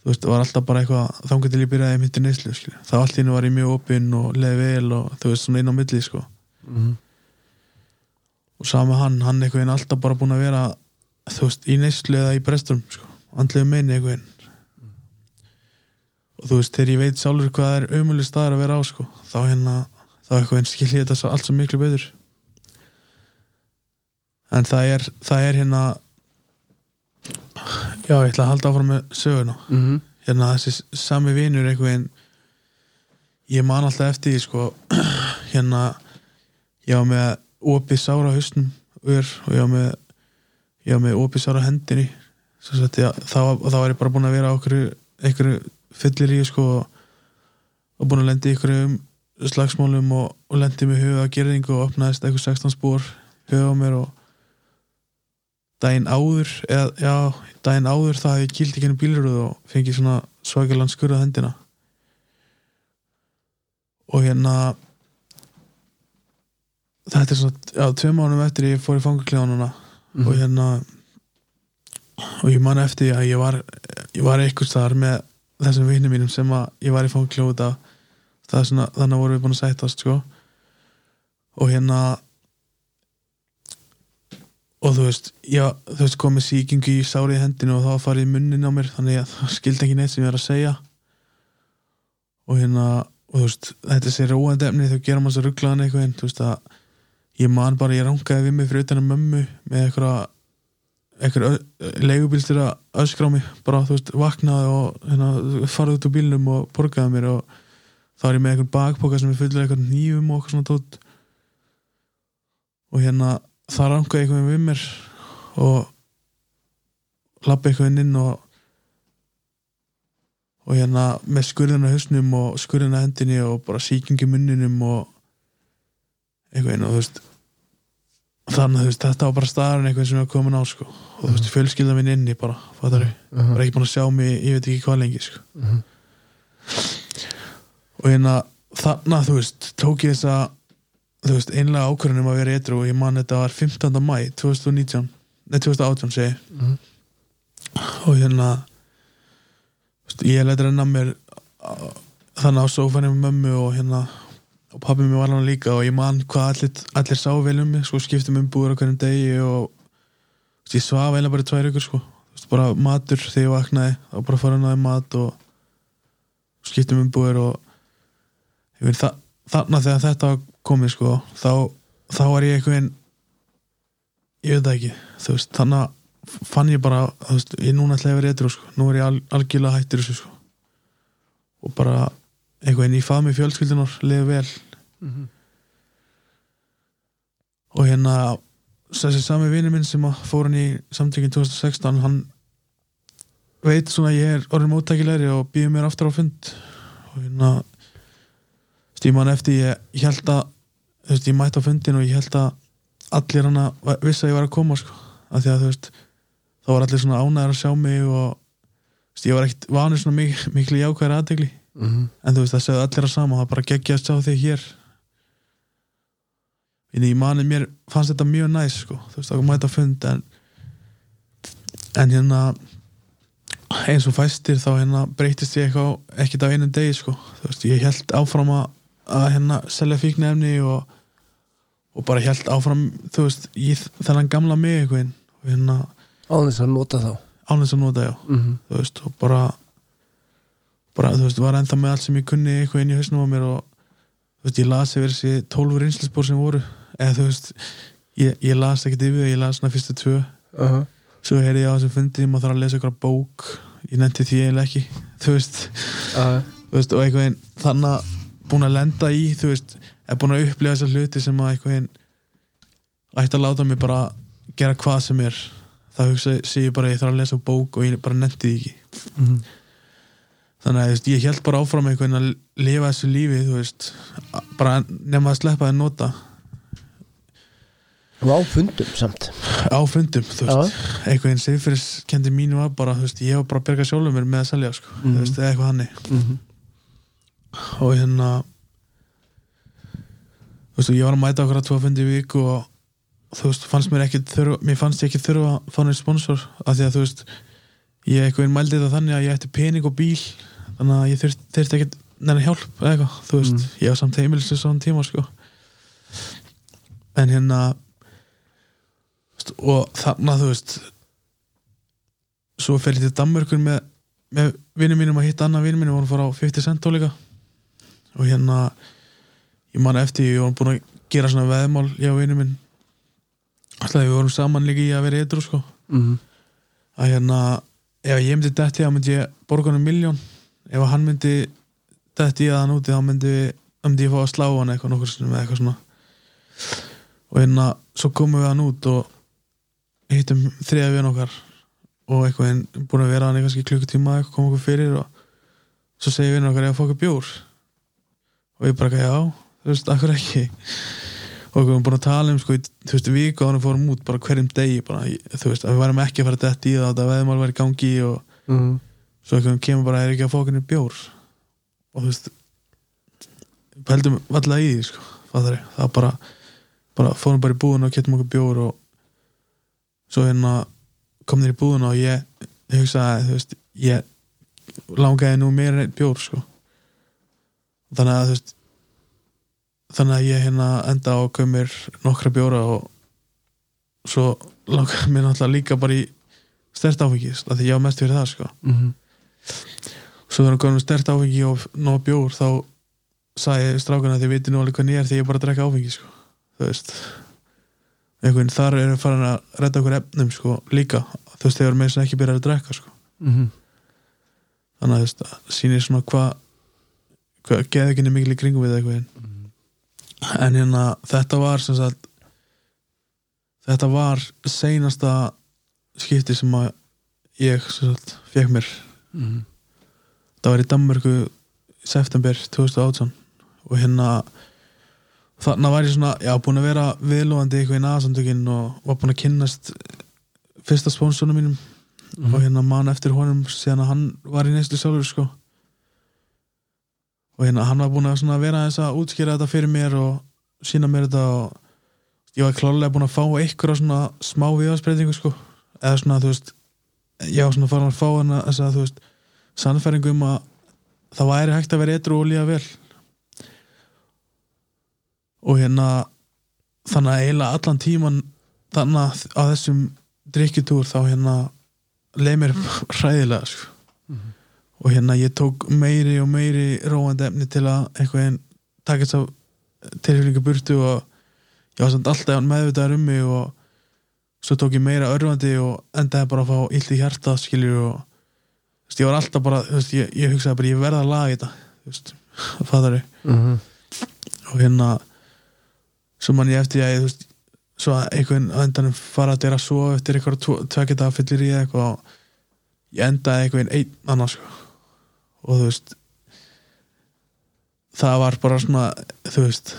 þú veist, það var alltaf bara eitthvað þangar til ég byrjaði að myndi neyslu þá allt í hennu var ég mjög opinn og leði vel og þú veist, svona inn á milli sko. Mhm. og sama hann, hann einhvern veginn alltaf bara búin að vera þú veist, í neyslu eða í brestum sko. andlega meini einhvern veginn og þú veist, þegar ég veit sjálfur hvað er ömulig staðar að vera á sko, þá hérna þá einhvern veginn skil ég þetta allt svo miklu betur en það er það er hérna já, ég ætla að halda áfram með söguna Mhm. hérna þessi sami vinur einhvern ég man alltaf eftir því sko hérna ég var með opið sára á hausnum og ég var með ég var með opið sára á hendinni sagt, ég, þá, þá var ég bara búin að vera á einhverju, fyllir í sko og búin að lendi í einhverjum slagsmálum og, og lendi með á gerðingu og opnaðist einhver 16 spór höfuð á mér og daginn áður eða, já, daginn áður það hafði ég kýlt ekki henni bílröð og fengið svona svakalan skurða hendina. Og hérna þetta er svona, já, tvei mánum eftir ég fór í fangaklefanuna Mhm. og hérna og ég man eftir að ég var ég var eitthvað staðar með þessum vinnum mínum sem að ég var í svona, þannig að vorum við búin að sættast sko. Og hérna og þú veist, já, þú veist komið sýkingu í sárið í hendinu og var farið munnin á mér þannig að það skildi ekki neitt sem ég var að segja. Og hérna og þú veist, þetta sé róandi efni þá gera maður svo rugglaðan eitthvað en þú veist að ég man bara, ég rangaði við mig fyrir utan að mömmu með eitthvað eitthvað leigubílstir að öskra á mig bara, þú veist, vaknaði og hérna, farið út úr bílnum og borgaði mér og þá er ég með eitthvað bakpoka sem er fullur eitthvað nýjum og eitthvað svona tótt og hérna það rangaði eitthvað við mér og lappi eitthvað inn og og hérna með skurðina hausnum og skurðina hendinni og bara sýkingi munninum og eitthvað inn og þú veist þannig að þú veist, þetta var bara staðarinn eitthvað sem var komin á sko. og þú veist, fjölskylda minn inni bara, fattar ég Mhm. bara ekki búin að sjá mig, ég veit ekki hvað lengi sko. Mhm. og hérna þarna, þú veist, tók ég þessa þú veist, einlega ákvörðunum að vera eitthvað og ég man þetta var 15. mæ 2019, nei 2018 segi ég. Mhm. og hérna ég leti renna mér þannig á sófanum með mömmu og hérna og pappi mér var hann líka og ég man hvað allir, allir sá vel um mig, sko skiptum um búur á hverjum degi og veist, ég svaf eiginlega bara tvær ykkur sko veist, bara matur þegar ég vaknaði og bara fara hann mat og skiptum um búur og ég veit þa þarna þegar þetta var komið sko þá, þá var ég einhvern ég veit það ekki þú veist, þannig að fann ég bara þú veist, ég núna ætla að vera eitthvað sko. nú er ég al, algjörlega hættur þessu sko. og bara einhvern í faðmi fjölskyldunar liði vel Mhm. og hérna þessi sami vinur minn sem fór hann í samtökin 2016 hann veit svona ég er orðin móttækilegri og býður mér aftur á fund og hérna stíman eftir ég, held að þú veist, ég mætti á fundin og ég held að allir hann að vissi að ég var að koma sko, af því að þú veist þá var allir svona ánæður að sjá mig og veist, ég var ekkert vanur svona mik miklu jákvæðar aðtegli Mhm. en þú veist það segði allir að sama það bara geggja að sjá þig hér. Í manni mér fannst þetta mjög næs sko. Þú veist það að þetta fund en, en hérna eins og fæstir þá hérna breytist ég eitthvað ekkert á einum degi sko. Þú veist ég held áfram að, að hérna selja fíknefni og, og bara held áfram þú veist í þennan gamla mig eitthvað hérna á þess að nota þá ánægst að nota já Mhm. þú veist, og bara bara, þú veist, var ennþá með allt sem ég kunni eitthvað inn í hausnum á mér og þú veist, ég las yfir þessi tólfu reynslisbór sem voru eða þú veist, ég, ég las ekkert yfir það, ég las svona fyrstu tvö Aha. svo heyrði ég á þessum fundi, maður þarf að lesa eitthvað bók ég nefndi því eiginlega ekki þú veist, Aha. þú veist og eitthvað þannig að búin að lenda í þú veist, er búin að upplifa þessar hluti sem að eitthvað ætti að láta mig bara gera hvað sem er. Það hugsa, sé ég bara ég þarf að lesa bók og ég bara nefndi því ekki. Mhm. þannig að þú veist, ég held bara áfram einhvern að lifa þessu lífi þú veist, bara nema að sleppa að nota. Og á fundum samt. Á fundum, þú veist, einhvern seyfyrirskendi mínu var bara, þú veist, ég var bara að berga sjálfur mér með að selja, sko, Mhm. þú veist, eða eitthvað hannig Mhm. Og hérna þú veist, og ég var að mæta okkur að tvo fundi í viku og þú veist, fannst mér ekki þurfa mér fannst ég ekki þurfa að fá neitt sponsor af því að þú veist, ég einhvern mældi þetta þannig að ég ætti pening og bíl þannig að ég þurfti, þurfti ekki neina hjálp eða eitthvað, þú veist, Mm. ég var samt heimilis í svona tíma, sko. En hérna veist, og þannig að þú veist svo fer ég til Danmörkur með, með vinnum mínum að hitta annað vinnum mínum og hann fór á 50 cent tónleika og hérna ég man eftir, ég var búin að gera svona veðmál, ég og vinnum minn. Alltaf við vorum saman líka í að vera eitthvað sko, Mhm. að hérna ef ég myndi detti þá myndi ég borga hann miljón ef hann myndi detti í að hann úti þá myndi, myndi ég fá að slá hann eitthvað nokkur sinni með eitthvað svona. Og hérna svo komum við hann út og hittum þriða við okkar. Og eitthvað búin að vera hann í kannski klukkutíma eitthvað kom okkur fyrir og svo segir við okkar ég að fá okkur bjór og ég bara já, þú veist, akkur ekki? Og við erum búin að tala um sko, í, þú veist, viku á hann fórum út bara hverjum degi bara, þú veist, að við værum ekki að fara dætt í það að veðmál væri í gangi og Mhm. svo eitthvað kemur bara er ekki að okkur bjór? Og þú veist heldum alltaf í því sko, fattar ég, það bara bara fórum bara í búðuna og getum okkur bjór og svo hérna kom þér í búðuna og ég hugsaði, þú veist, ég langaði nú meira bjór sko þannig að þú veist þannig að ég hérna enda á að kaupa mér nokkra bjóra og svo langaði mér náttúrulega líka bara í stert áfengis, af því ég var mest fyrir það sko Mhm. svo þegar hann kom með stert áfengi og nóg bjór þá sagði strákana að þið viti nú alveg hvað nýjar því ég er bara að drekka áfengi sko. þú veist einhvern þar eru farin að redda okkur efnum sko, líka, þú veist þegar með þess að ekki byrja að drekka sko. Mhm. þannig að þú veist, sýnir svona hvað geði ekki mikil í kringum við eitthvað en hérna þetta var sem sagt þetta var seinasta skipti sem að ég sem sagt fekk mér Mhm. það var í Danmörku í september 2018 og hérna þannig var ég svona, já, búin að vera viðlóðandi eitthvað í naðsamtökin og var búin að kynnast fyrsta spónsunum mínum Mhm. og hérna mann eftir honum síðan að hann var í neyslu sjálfur sko og hérna hann var búin að vera þess að útskýra þetta fyrir mér og sína mér þetta og ég var klálega búin að fá einhverja svona smá viðarsbreytingu sko. Eða svona þú veist ég var svona farin að fá hana þess að þú veist sannfæringu um að það væri hægt að vera eitthvað og líða vel. Og hérna þannig að eiginlega allan tíman þannig að þessum drikkjutúr þá hérna leið mér hræðilega sko. Og hérna ég tók meiri og meiri róandi efni til að einhvern veginn taka þess að tilfélningu burtu og ég var samt alltaf meðvitaður um mig og svo tók ég meira örfandi og endaði bara að fá illt í hjarta skiljur og veist, ég var alltaf bara veist, ég, ég hugsaði bara ég verða að laga þetta þú veist, faðari Mhm. og hérna svo man ég eftir ég, veist svo að einhvern endanum fara að dera svo eftir eitthvað tvekja dag fyllir í eitthvað og ég endaði einhvern einn annars sko. Og þú veist það var bara svona þú veist,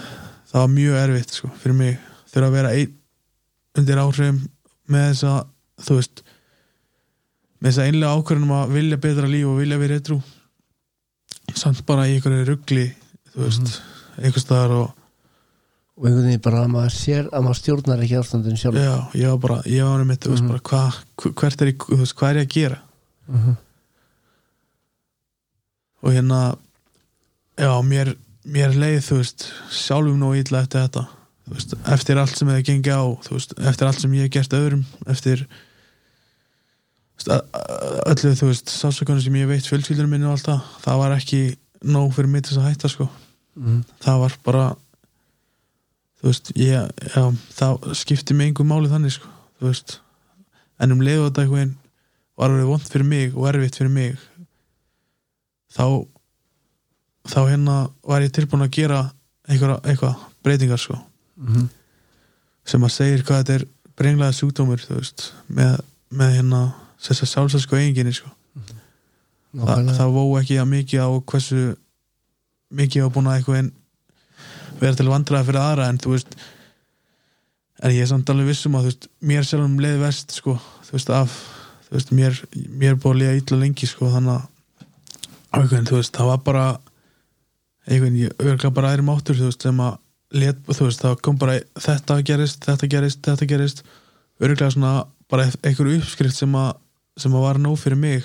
það var mjög erfitt sko, fyrir mig, þurfa að vera einn undir áhrifum með þess að þú veist með þess að einlega ákvörðunum að vilja betra líf og vilja vera eitthrú samt bara í einhverju ruggli þú veist, einhvers staðar og og einhvern veginn bara að maður sér að maður stjórnar ekki ástandinu sjálf Já, ég var bara, ég var með þú veist Mhm. bara, hva, hv- hvert er ég, hvað er að gera? Mhm. Og hérna já, mér, mér leið, þú veist sjálfum nú illa eftir þetta. Þú veist, eftir allt sem hefði gengið á þú veist, eftir allt sem ég hef gert öðrum eftir öllu, þú veist, sásökunum sem ég veit fjölskyldunum minni og allt það, það var ekki nóg fyrir mig til þess að hætta, sko. Mhm. það var bara þú veist, ég, já, það skipti mig einhver máli þannig, sko þú veist, en um leiðu þetta einhvern var verið vond fyrir mig og erfitt fyrir mig þá þá hérna var ég tilbúin að gera einhverja, eitthvað breytingar sko Mhm. sem að segir hvað þetta er brenglaða sjúkdómur veist, með, með hérna þess að sjálfsælsku eiginginni sko Þa, Nákvæmlega. það vó ekki að mikið á hversu mikið á búin að eitthvað vera til vandræða fyrir aðra en þú veist en ég er samt alveg vissum að þú veist, mér sjálfum leið vest sko, þú veist, af þú veist, mér, mér búin að liða illa lengi sko, þannig að einhvern, þú veist, það var bara einhvern, ég örgla bara aðri máttur þú veist, sem að let, þú veist, það kom bara þetta gerist, þetta gerist, þetta gerist örgla svona bara einhver uppskrift sem að, sem að var nóg fyrir mig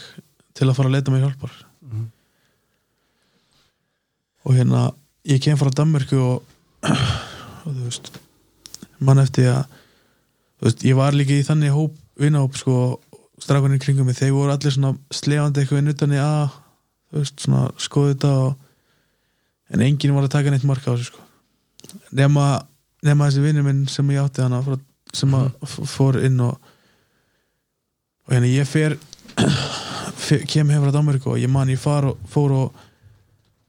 til að fara að leita mig hjálpar Mhm. og hérna ég kem frá Danmörku og, og þú veist mann eftir að veist, ég var líka í þannig hóp, vinahóp sko, strakunni kringum mig, þeir voru allir svona slefandi eitthvað inn utan í að þú veist, svona skoðu þetta og, en enginn var að taka neitt marka á þessu sko. Nema, nema þessi vinnur minn sem ég átti hana sem að f- fór inn og og hérna ég fer, fer kem heim frá Danmörku og ég man ég far og, fór og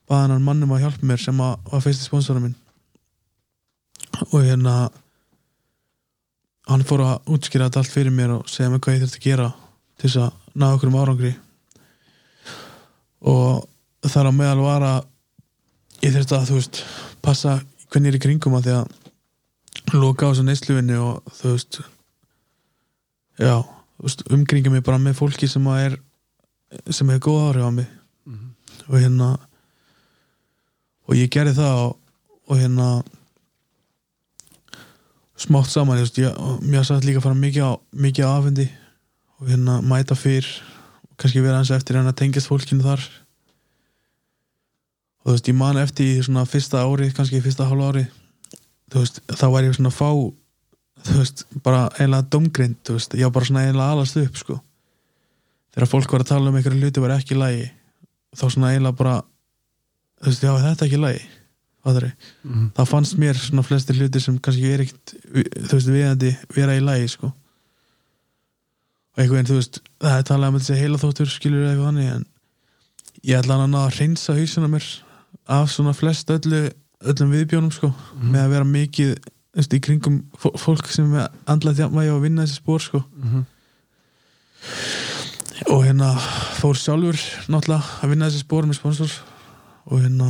baða hann mannum að hjálpa mér sem að var fyrsti sponsorum minn. Og hérna hann fór að útskýra þetta allt fyrir mér og segja mér hvað ég þurfti að gera til þess að ná okkur um árangri og þar á meðal var að ég þurfti að þú veist passa hvernig ég er í kringum að því að loka á þessu neysluvinni og þú veist já, umkringja mig bara með fólki sem að er sem hefur góð áhrif á mig Mhm. og hérna og ég gerði það og, og hérna smátt saman ég, mér satt líka að fara mikið á mikið afhendi og hérna mæta fyrr kannski vera hans eftir en að tengjast fólkinu þar og þú veist ég man eftir í svona fyrsta ári kannski fyrsta hálfa ári þú veist þá var ég svona fá þú veist bara eiginlega domgrind þú veist ég var bara svona eiginlega alast upp sko þegar fólk var að tala um einhverju hluti var ekki í lagi þá svona eiginlega bara þú veist, já, þetta er ekki lagi Fattarðu? Mhm. það fannst mér svona flestir hlutir sem kannski er ekkit þú veist, viðandi vera í lagi sko einhvern veginn, þú veist það er talað um þessi heila þóttur skilur eitthvað þannig en ég ætla hann að ná að hreinsa hausina mér af svona flest öllu öllum viðbjónum sko með að vera mikið veist, í kringum fó- fólk sem er andlað þjafnvægi og vinna þessi spór sko Mhm. og hérna fór sjálfur náttúrulega að vinna þessi spór með sponsor og hérna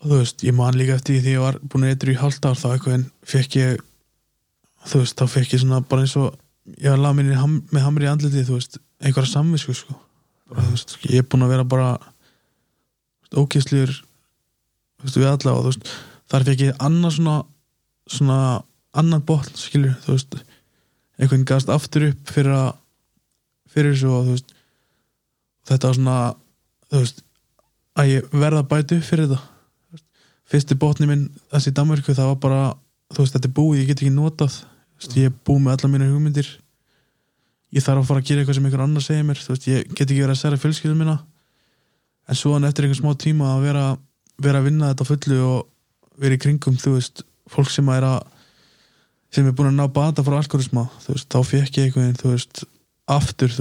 og þú veist, ég man líka eftir því því ég var búin að eitthvað í halvt ár þá eitthvað fekk ég þú veist, þá fekk ég svona bara eins og ég var lamin ham, með hamri í andliti þú veist, einhverja samvisku sko. bara, þú veist, ég er búin að vera bara ókýrsliður þú veist, við alla og þú veist þar fekk ég annað svona svona annan botn, skilur þú veist, einhvern gast aftur upp fyrir að fyrir þessu og þú veist þetta var svona þú veist, að ég verða upp fyrir þetta fyrsti botni minn þessi í Danmarku það var bara þú veist, þetta er búið, ég get ekki notað veist, ég er búið með alla mínu hugmyndir. Ég þarf að fara að gera eitthvað sem einhver annar segir mér. Veist, ég get ekki verið að særa fjölskyldum mína. En svo hann eftir einhver smá tíma að vera, vera að vinna þetta fullu og vera í kringum, þú veist fólk sem er að sem er búin að ná bata frá alkoholisma veist, þá fekk ég einhvern veginn, aftur,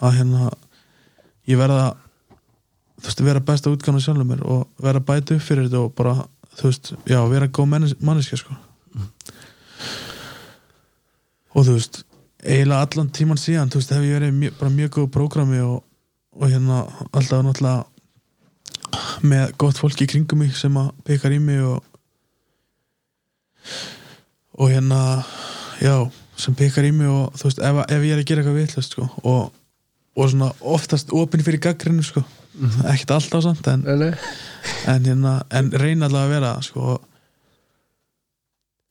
að hérna ég verða þú veist, vera besta útgána sjálfur mér og vera að bæta upp fyrir þetta og bara þú veist, já, vera góð mannes, manneska sko og þú veist eiginlega allan tíman síðan, þú veist, hef ég verið mjö, bara mjög góð prógrami og, og hérna alltaf náttúrulega með gott fólk í kringum mig sem að pekar í mig og og hérna já, sem pekar í mig og þú veist, ef, ef ég er að gera eitthvað vitlega sko, og, og svona oftast opinn fyrir gaggrinu sko, ekkert alltaf samt en, en, hérna, en reyna allavega að vera sko og,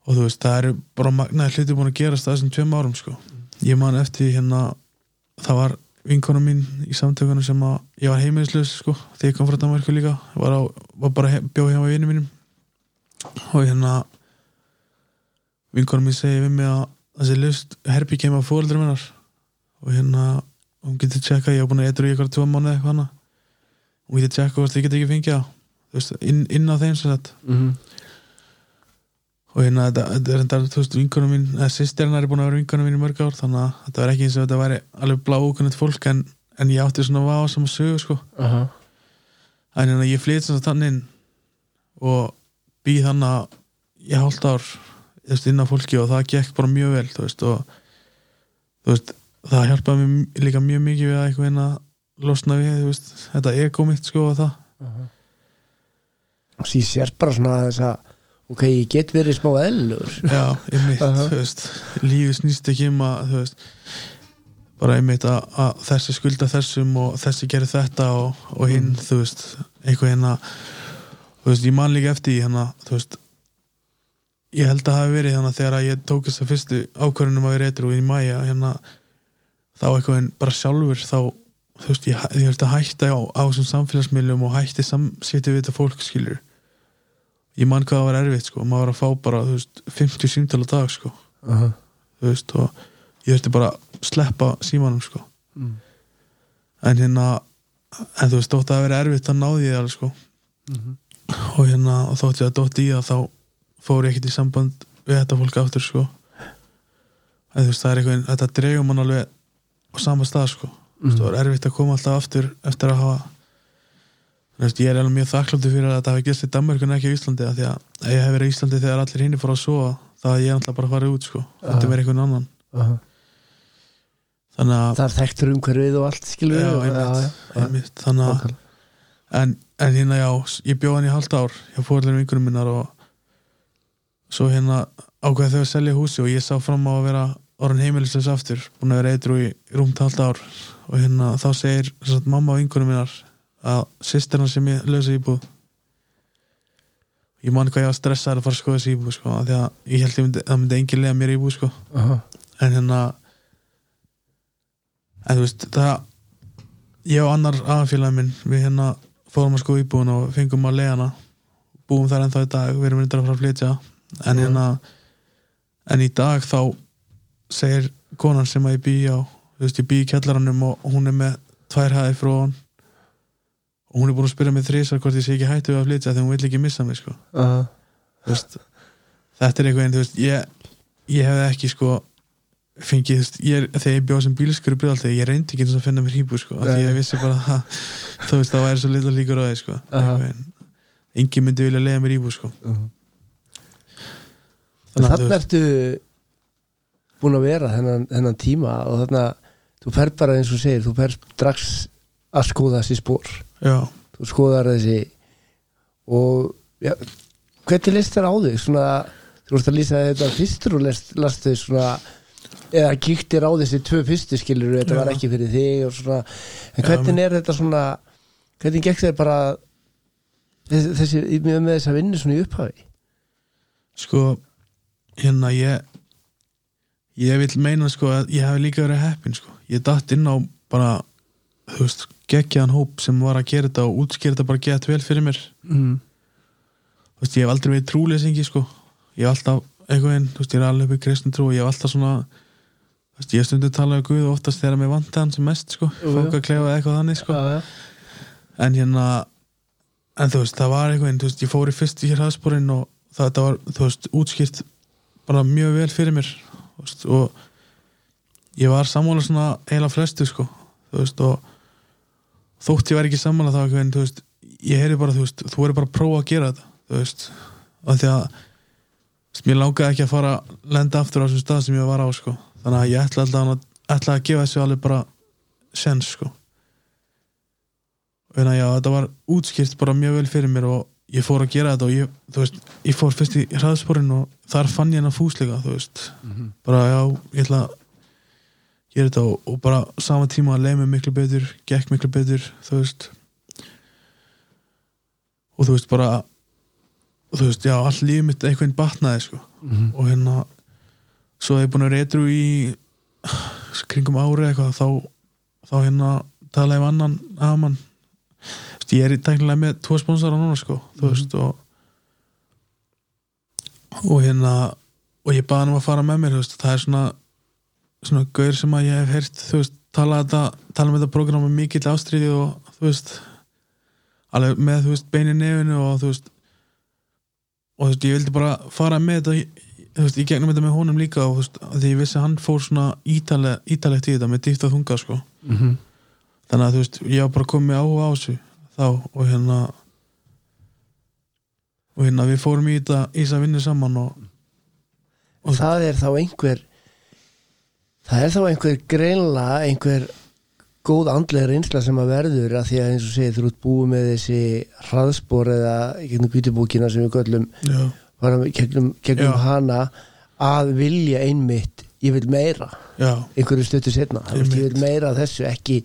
og þú veist, það eru bara magnaði hluti búin að gerast það þessum tveim árum sko. ég man eftir hérna það var vinkona mín í samtökunum sem að ég var heimilislaus sko, þegar ég kom frá Danmarku líka. Var, á, var bara he, bjóð hjá vinnu mínum. Og hérna vinkona mín segi við mig að þessi lust herbi kemur á fóreldrar minnar og hérna hún getur tjekka, ég hef búin að eitthvað í eitthvað tvo mánu eitthvað hana hún getur tjekka hvort ég get ekki veist, inn, inn á þeim sem sagt. Mhm. Og hérna þetta, er þetta, þú veist, vinkona mín eða sýstirna er búin að vera vinkona mín í mörg ár þannig að þetta var ekki eins og þetta væri alveg blá úkunnett fólk en, en ég átti svona vá sem að sögu sko. Aha. en hérna ég flyt svona þannig inn og býð þannig að ég hálft ár inn á fólki og það gekk bara mjög vel þú veist, og þú veist, það hjálpaði mér líka mjög mikið við að eitthvað hérna losna við, þú veist, þetta ego mitt sko og það. Og því sér bara svona þess að ok, ég get verið smá eðlur Já, einmitt, Aha. þú veist lífið snýst ekki um að þú veist, bara einmitt að, að þessi skulda þessum og þessi gerir þetta og, og hinn, þú veist eitthvað hérna þú veist, ég man líka eftir hérna, þú veist ég held að það hafi verið hérna þegar að ég tók þess að fyrstu ákvörðunum að vera eitthvað í mæja hérna, þá eitthvað en bara sjálfur þá, þú veist, ég, ég veist að hætta á, á þessum samfélagsmiðlum og hætti samsétti við þetta fólk skilur ég man hvað það var erfitt sko, maður var að fá bara þú veist, 50 símtal á dag sko, Aha. þú veist, og ég þurfti bara að sleppa símanum sko Mm. en hérna en þú veist, þótt að það vera erfitt að náði ég alveg sko Mhm. og hérna, og þótt ég að dótt í það þá fór ég ekkert í samband við þetta fólk aftur sko en þú veist, það er eitthvað, þetta dreigum mann alveg á sama stað sko mm. það var erfitt að koma alltaf aftur eftir að hafa þú veist, ég er alveg mjög þakkláttur fyrir að þetta hafi gæst í Danmark en ekki á Íslandi af því að ég hef verið í Íslandi þegar allir hinni fór að sofa þá hef ég alltaf bara farið út sko. Þetta er verið einhvern annan. Aha. þannig að, það er þekktur umhverfið og allt skilur já, við og- einmitt, einmitt. Þannig að en, en hérna já, ég bjóð hann í halvt ár hjá fórlega vinkunum minnar og svo hérna ákveði þau að selja húsi og ég sá fram á að vera orðin heimilisleis aftur, búin að vera eitthvað í rúmt halvt ár. Og hérna þá segir mamma og vinkunum minnar að sýstirna sem ég lausa íbúð. Ég man hvað ég var stressaður að fara að skoða þessi íbúð sko, því að ég held ég myndi, það myndi engin lega mér íbúð sko. Aha. en hérna en þú veist það ég og annar aðanfélagi minn við hérna fórum að sko íbúin og fengum að leiðana búum þar ennþá í dag við erum myndar að fara að flytja. En Já. hérna en í dag þá segir konan sem að ég bý á þú veist ég bý í kjallaranum og hún er með tvær hæði frá hann og hún er búin að spyrja mig þrísar hvort ég sé ekki hættu við að flytja þegar hún vill ekki missa mig sko Aha. Þú veist, þetta er eitthvað en veist, ég, ég hefði ekki sko fengið, veist, ég, þegar ég bjóð sem bílskur í bregðaltegi, ég reyndi ekki eins og að finna mér hýbú sko, af því ég vissi bara að þú veist, það væri svo litla líkur á sko Aha. Eitthvað, en engin myndi vilja leiða mér hýbú sko Aha. Þannig að, Þannig ertu búin að vera þennan, þennan tíma og þarna þú fer bara eins og segir, þú fer strax að skoða þessi spór já, þú skoðar þessi og Já, hvernig list þér á þig? Svona, þú vorst að lýsa þetta fyrstur og last þau svona eða kíktir á þessi tvö fyrstu skilur þetta Já. var ekki fyrir þig svona. En hvernig er þetta svona hvernig gekk þér bara þessi, með, með þessa vinnu svona í upphafi? Sko hérna ég ég vil meina sko að ég hef líka verið heppin sko. Ég datt inn á bara þú veist, geggjaðan hóp sem var að gera þetta og útskýra þetta bara gett vel fyrir mér. Mm. þú veist, ég hef aldrei verið trúleysingi sko. Ég hef alltaf einhvern veginn, þú veist, ég er alveg upp í kristin trú og ég hef alltaf svona þú veist, ég hef stundum talað um Guð oftast þegar mér vanti hann sem mest sko, fók að klefa eitthvað þannig sko. Já, já. en hérna en þú veist, það var einhvern veginn, þú veist, ég fór í fyrst í hraðsporin og það, var, þú veist, útskýrt bara mjög vel fyrir mér veist, og ég var sammála svona heila flestu sko, þú veist, og þótt ég var ekki sammála þá einhvern veginn, þú veist, ég heyri bara, þú veist, þú verður bara að prófa að gera þetta, þú veist. Af því að mér langaði ekki að fara að lenda aftur á þessum stað sem ég var á sko, þannig að ég ætla alltaf að, ætla að gefa þessu alveg bara sens sko. Og hérna já, þetta var útskýrt bara mjög vel fyrir mér og ég fór að gera þetta og ég, veist, ég fór fyrst í hraðsporin og þar fann ég hennar fúsleika þú veist, bara já, ég ætla að gera þetta og, og bara sama tíma að leið mig miklu betur gekk miklu betur, þú veist. Og þú veist bara þú veist, já, all lífið mitt einhvern batnaði sko. Mhm. og hérna svo hef ég búin að reytru í kringum ári eitthvað þá, þá hérna talaði við annan aðmann. Ég er í tæknilega með tvo sponsora núna sko þú veist og og hérna og ég baði hann um að fara með mér veist, það er svona svona gaur sem að ég hef heyrt þú veist, tala, þetta, tala með þetta program með mikill ástriði og þú veist alveg með þú veist bein í nefinu og þú veist og þú veist, ég vildi bara fara með þetta í- þú veist, ég gegnum þetta með honum líka og þú veist, af því ég vissi að hann fór svona ítaleg, ítalegt í þetta með dýft að þunga sko Mhm. þannig að þú veist, ég var bara komið áhuga á þessu þá og hérna og hérna við fórum í þetta í þess að vinna saman og, og það er þá einhver það er þá einhver greinlega einhver góð andlega reynsla sem að verður að því að eins og segir þú ert búið með þessi hraðspor eða gegnum kvítubókina sem við göllum fara gegnum, gegnum hana að vilja einmitt ég vil meira, já, einhverju stöttu setna ég Einmitt. vil meira þessu ekki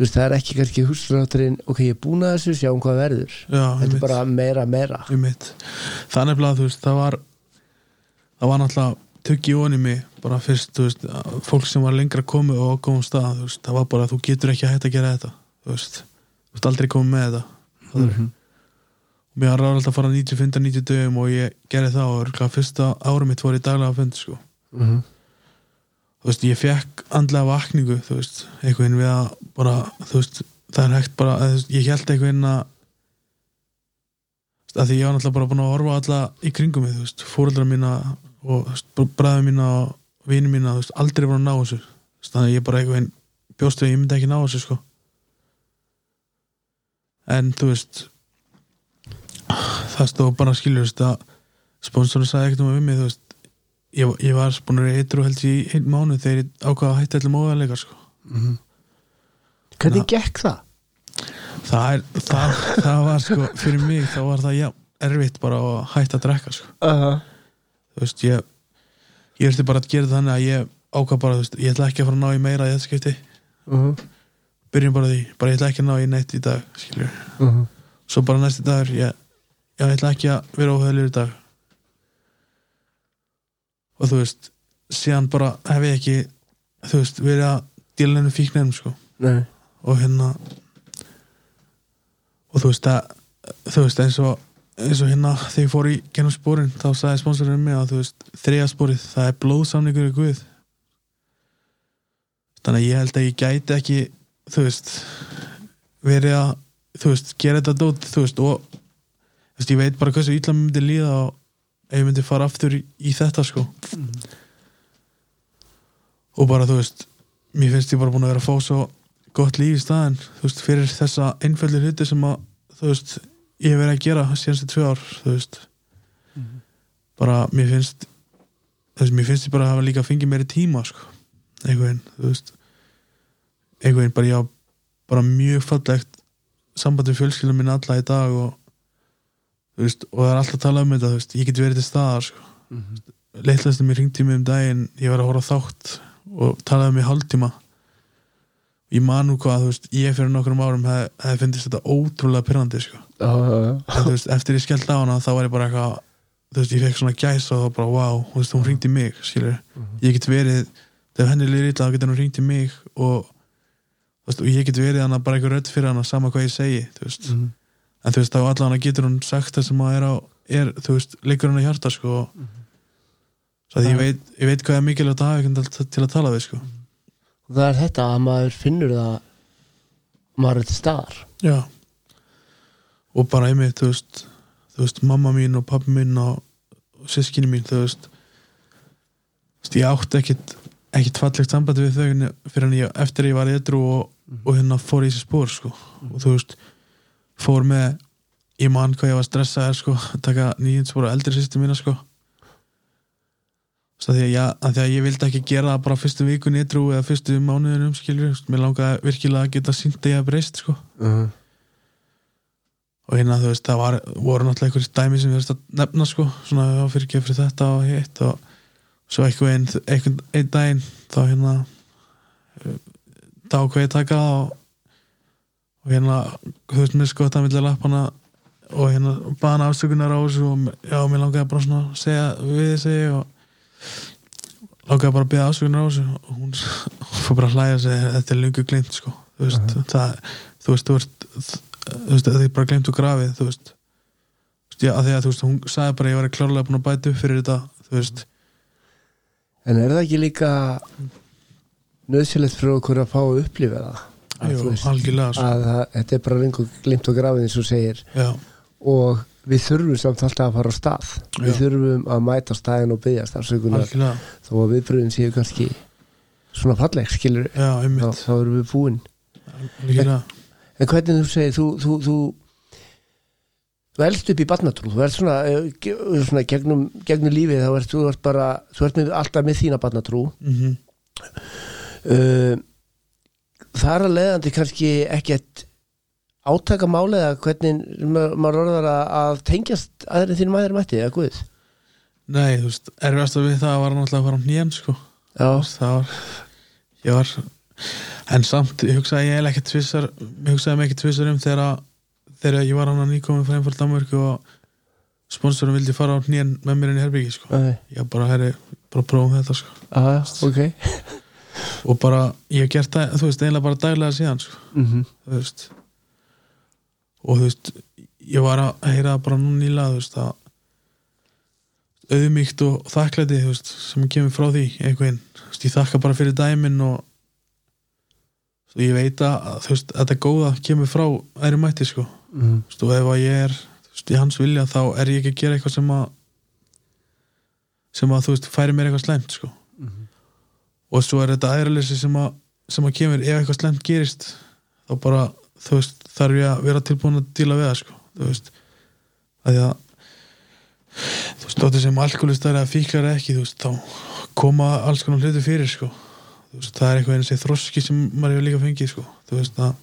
veist, það er ekki kannski húsrátturinn ok, ég er búin að þessu, sjáum hvað verður. Já þetta er bara meira, meira. Þú veist, það var það var náttúrulega tuggi onni mig bara fyrst, þú veist, að fólk sem var lengra komið og á góðum stað, þú veist, það var bara þú getur ekki hægt að gera þetta, þú veist þú veist aldrei komið með þetta mm og mér var ráðalegt að fara 90-90 dögum og ég gerði það og fyrsta árum mitt var í daglega fund sko. -hmm. þú veist, ég fekk andlega vakningu þú veist, einhvern veginn við að bara, þú veist, það er hægt bara að, veist, ég held einhvern veginn að að því ég var náttúrulega bara búin að horfa alla í kringum mig, þú veist, fóreldra mína og bræða mína og vini mína, þú veist, aldrei var að ná þessu þannig að ég bara einhvern veginn bjóst við að ég myndi ekki ná þessu, sko en þú veist það stóð bara þú veist, að sponsorinn sagði ekkert um að við mig, veist ég, ég var búin að eitthvað held í einn mánu þegar ég ákvaða að hætta allir móðarleikar sko. hvernig gekk það? það, er, það, það var sko fyrir mig þá var það já, erfitt bara að hætta að drekka sko. Uh -huh. Þú veist ég ég erti bara að gera þannig að ég ákvað bara, þú veist, ég ætla ekki að fara að ná í meira í þetta skipti, Uh -huh. byrjum bara því bara ég ætla ekki að ná í neitt í dag skilur. Uh -huh. svo bara næsti dagur ég, ég ætla ekki að vera óhæðilegur í dag og þú veist síðan bara hef ég ekki þú veist, verið að díla henni fíknefnum sko Nei. og hérna og þú veist að þú veist eins og, eins og hérna þegar ég fór í genum spórin þá sagði sponsorinn mig að þú veist þriða spórið það er blóðsamningur í Guð. Þannig að ég held að ég gæti ekki þú veist verið að þú veist gera þetta dót þú veist og þú veist, ég veit bara hversu illa mér myndi líða og ef ég myndi fara aftur í, í þetta sko. Og bara þú veist mér finnst ég bara búin að vera að fá svo gott líf í staðin þú veist, fyrir þessa einföldu hluti sem að þú veist, ég hef verið að gera síðanstu tvö ár, þú veist bara, mér finnst þú veist, mér finnst ég bara að hafa líka fengið meiri tíma, sko, einhvern þú veist, einhvern bara, já, bara mjög fallegt samband við fjölskyldum minna alla í dag og þú veist, og það er alltaf að tala um þetta þú veist, ég get verið til staðar sko. mm -hmm. leitlastum mér ringti mig um daginn ég var að horfa á þátt og talaði um mig hálftíma ég man nú hvað, þú veist, ég fyrir nokkrum árum hef finnist þetta ótrúlega pyrrandi sko. Veist, eftir ég skellt á hana þá var ég bara eitthvað þú veist, ég fekk svona gæs og þá bara, wow, þú veist, hún ringdi mig skilur, ég get verið þegar henni liður illa, þá getur hún ringt í mig og, þú veist, og ég get verið hana bara eitthvað rödd fyrir hana, sama hvað ég segi þú veist, Mhm. en þú veist, þá allan getur hún sagt það sem að er á, er, þú veist, liggur hann á hjarta, sko. Og svo að ég veit, ég veit hvað er mikilvægt að hafa til, að tala við, sko. Það er þetta að maður finnur það maður er til staðar. Já og bara einmitt, þú veist þú veist, mamma mín og pappi mín og, og sískinni mín, þú veist ég átti ekkit ekkit fallegt samband við þau fyrir hann ég, eftir ég var edru og, og hérna fór í þessi spór, sko. Og þú veist, fór með ég man hvað ég var stressaður, sko taka nýjum spór á eldri sýstu mína, sko. Að því að, ég, að því að ég vildi ekki gera það bara fyrstu vikun edru eða fyrstu mánuðinum, skilur mér langaði virkilega að geta sínt að ég hef breyst, sko. Uh og hérna þú veist það var, voru náttúrulega einhverjum dæmi sem við veist að nefna sko svona fyrir fyrir þetta og hitt og svo eitthvað einn ein, ein daginn þá hérna þá hvað ég taka og, og hérna þú veist mér sko þetta millir lappana og hérna baðan afsökunar á þessu og já, mér langaði bara svona að segja við þessi og langaði bara að beða afsökunar á þessu og hún fór bara að hlæja og segja þetta er lungu glimt sko. Þú veist, það, þú veist, þú veist þú veist, er bara glemt úr grafið þú veist, já, að því að þú veist, hún sagði bara að ég var klárlega búin að bæta upp fyrir þetta þú veist, en er það ekki líka nöðsilegt fyrir okkur að fá að upplifa það? Að, jú, veist, algjörlega sko. að það, þetta er bara lengur glimt og grafið eins og segir. Já, og við þurfum samt alltaf að fara á stað. Við Já. þurfum að mæta staðin og byggja algjörlega. Þó að viðbröðin séu kannski svona falleg skilur þá, þá erum við búin. Algjörlega. en hvernig þú segir þú, þú, þú, þú elst upp í barnatrú þú ert svona, eh, svona gegnum, gegnum lífið þá ert þú ert bara þú ert með, alltaf með þína barnatrú. Mm uh, það er að leiðandi kannski ekkert átaka málið að hvernig ma- maður orðar að, tengjast aðri þínum aðri mætti eða guð? Nei, þú veist, erfiðast að við það var náttúrulega að fara á hnén sko. já, það var ég var en samt, hugsaði ég ekki tvissar hugsaði mig ekki tvissar um þegar þegar ég var hann að nýkomið frá einfald Danmörku og sponsorum vildi fara á hnén með mér inn í herbyggi sko. Ég bara, herri, bara prófum þetta sko. já, ok og bara, ég hef gert það þú veist, eiginlega bara daglega síðan sko. mm þú veist og þú veist, ég var að heyra bara nú nýla, þú veist að auðmíkt og þakklæti veist, sem kemur frá því einhvern, ég þakka bara fyrir dæmin og og ég veit að þú veist, þetta góða kemur frá æri mætti sko. -hmm. þú veist, og ef að ég er veist, í hans vilja þá er ég ekki að gera eitthvað sem að sem að þú veist, færi mér eitthvað slæmt sko. Og svo er þetta æðraleysi sem að sem að kemur, ef eitthvað slemt gerist þá bara, þú veist, þarf ég að vera tilbúin að díla við það, sko. Þú veist, að því að þú veist, þóttu sem alkoholistar eða fíklar eða ekki, þú veist, þá koma alls konar hluti fyrir, sko veist, það er eitthvað eins og þroski sem maður hefur líka fengið, sko, þú veist, að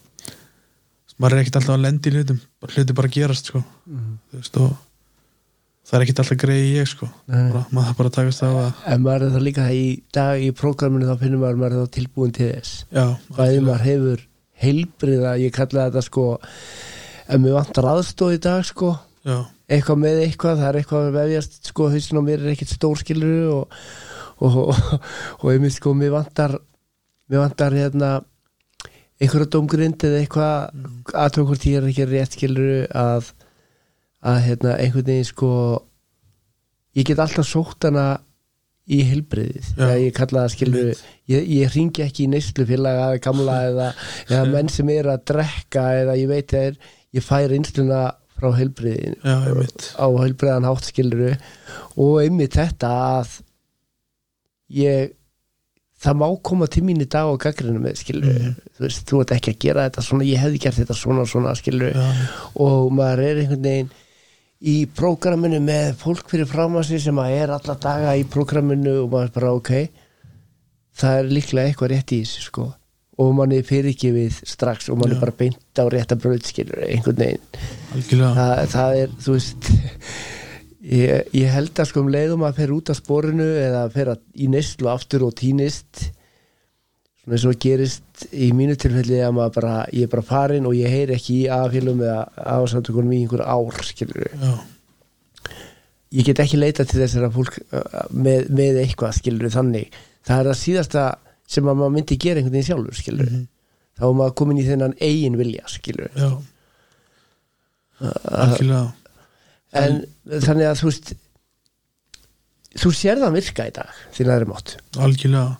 maður er ekkert alltaf að lendi í hlutum hluti bara gerast, sko. Þú veist, og það er ekkert alltaf greið ég, sko. Bara, maður þarf bara að takast á að en maður er það líka í dag í prógraminu þá finnum maður maður er tilbúin til þess. Já, bæði maður hefur heilbriða ég kalla þetta sko ef mér vantar aðstóð í dag sko. Já, eitthvað með eitthvað, það er eitthvað að vefjast sko, hausin á mér er ekkert stórskilur og, og, og, og einmitt sko, mér vantar mér vantar hérna einhverja dómgrind eða eitthvað aðtöku hvort ég er ekki rétt skilur að, að hérna einhvern veginn sko ég get alltaf sótt hana í heilbriðið, Já. eða ég kalla það skilur ég, ég ringi ekki í neyslufélaga eða gamla eða, eða menn sem er að drekka eða ég veit að er, ég fær einsluna frá heilbriðin já, á heilbriðan hátt skiluru og einmitt þetta að ég það má koma til mín í dag og gaggrinu með skiluru, Mhm. þú veist, þú ert ekki að gera þetta svona, ég hefði gert þetta svona svona skiluru já, og maður er einhvern veginn í prógraminu með fólk fyrir fram að sig sem að er alla daga í prógraminu og maður er bara ok það er líklega eitthvað rétt í þessu sko. Og manni fyrir ekki við strax og manni bara beint á rétta bröð skilur einhvern veginn. Það, það er, þú veist ég, ég held að sko um leiðum að fer út af sporinu eða fer að í neyslu aftur og týnist svona eins og gerist í mínu tilfelli að maður bara, ég er bara farin og ég heyri ekki í aðfélum eða aðsamtökunum í einhver ár skilur já, ég get ekki leita til þessara fólk uh, með, með eitthvað skilur þannig. Það er það síðasta sem að maður myndi gera einhvern veginn sjálfur skilur Mhm. þá er maður komin í þennan eigin vilja skilur já. Algjörlega en þannig að þú veist þú sér það virka í dag því það er mátt. Algjörlega.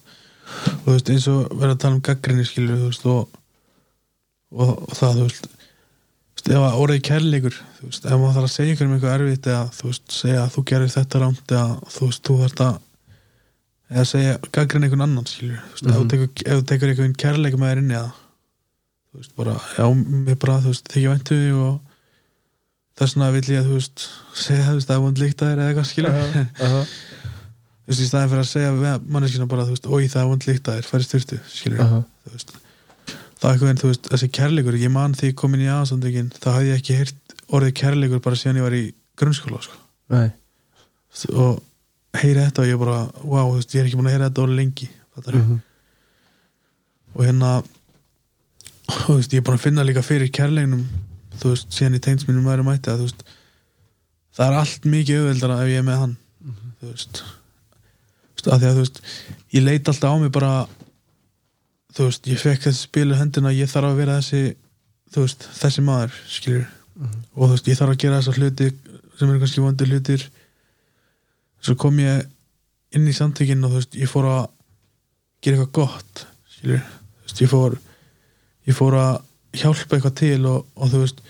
Og þú veist eins og verða að tala um gaggrinni skilur veist og, og, og það þú veist. Ef að orðið kærleikur þú veist, ef maður þarf að segja ykkur um eitthvað erfitt eða þú veist, segja að þú gerir þetta rámt eða þú veist, þú þarft að eða segja gaggrinni einhvern annan skilur þú veist, ef þú Mhm. tekur, ef þú tekur einhvern kærleik með þér inni eða þú veist, bara, já, mér bara þú veist, þykja væntu þig og þess vegna vill ég að þú veist segja þú veist, að vond líkt að þér eða eitthvað skilur -huh. þú veist, í staðin fyrir að segja við manneskina bara, þú veist, oi það vond líkt að þér færi styrtu, skilur Uh -huh. það er eitthvað, þú veist, þessi kærleikur ég man því ég kom inn í aðsamtökin þá hafði ég ekki heyrt orðið kærleikur bara síðan ég var í grunnskóla, sko Nei. og heyri þetta og ég bara wow, þú veist, ég er ekki búin að heyra þetta orðið lengi Mhm. og hérna þú veist, ég er búin að finna líka fyrir kærleignum þú veist, síðan í teins mínum væri mæti að þú veist, það er allt mikið auðveldara ef ég er með hann þú veist. Þú veist, að því að þú veist ég leit alltaf á mig bara þú veist, ég fekk þessi spilu hendina ég þarf að vera þessi þú veist, þessi maður, skilur og þú veist, ég þarf að gera þessa hluti sem eru kannski vondir hlutir. Svo kom ég inn í samtökin og þú veist, ég fór að gera eitthvað gott skilur, þú veist, ég fór ég fór að hjálpa eitthvað til og, og þú veist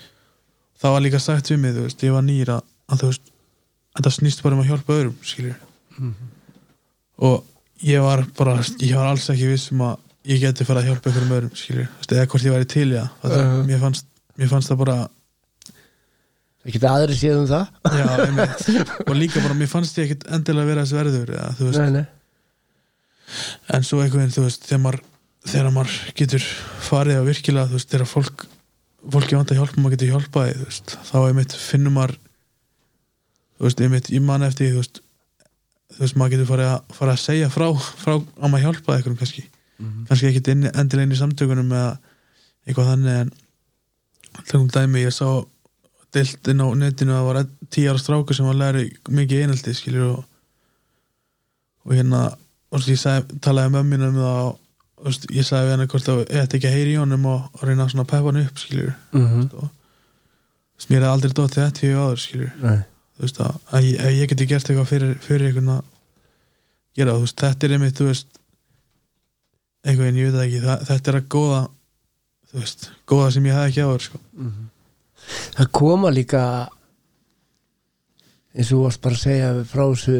það var líka sagt við mig, þú veist, ég var nýra að þú veist, þetta snýst bara um að hjálpa öðrum, skilur og ég var bara ég var alls ekki viss um að ég geti fara að hjálpa einhverjum öðrum, veist, eða hvort ég væri til í það, það Uh-huh. mér, fannst, mér fannst það bara ekki það aðri séð um það? Já, og líka bara, mér fannst ég ekkit endilega vera þessi verður, eða, þú veist. Nei, nei. en svo einhvern veginn, þú veist, þegar maður þegar maður getur farið að virkilega, þú veist, þegar fólk fólki vant að hjálpa, maður getur hjálpaði, þú veist þá einmitt finnum maður þú veist, einmitt, ég man eftir þú veist þú veist, maður getur farið að, farið að segja frá, frá að maður hjálpaði einhverjum kannski. Kannski ekkit inn, endilega inn í samtökunum eða eitthvað þannig en hlugum dæmi, ég sá deilt inn á netinu að það var ára strákur sem var að læra mikið einhaldi skilur og, og hérna og svo ég sagði, talaði með mínu um það veist, ég sagði við hann hvort að ég ætti ekki að heyri í honum og, og reyna að peppa hann upp skilur Mm -hmm. og mér er aldrei dótt þetta tíu áður skilur nei. þú veist að, að, ég, ég geti gert eitthvað fyrir, fyrir einhvern að gera veist, þetta er einmitt, veist einhvern veginn, ég veit ekki það, þetta er að góða veist, góða sem ég hafði ekki áður sko. það koma líka eins og þú varst bara að segja frá þessu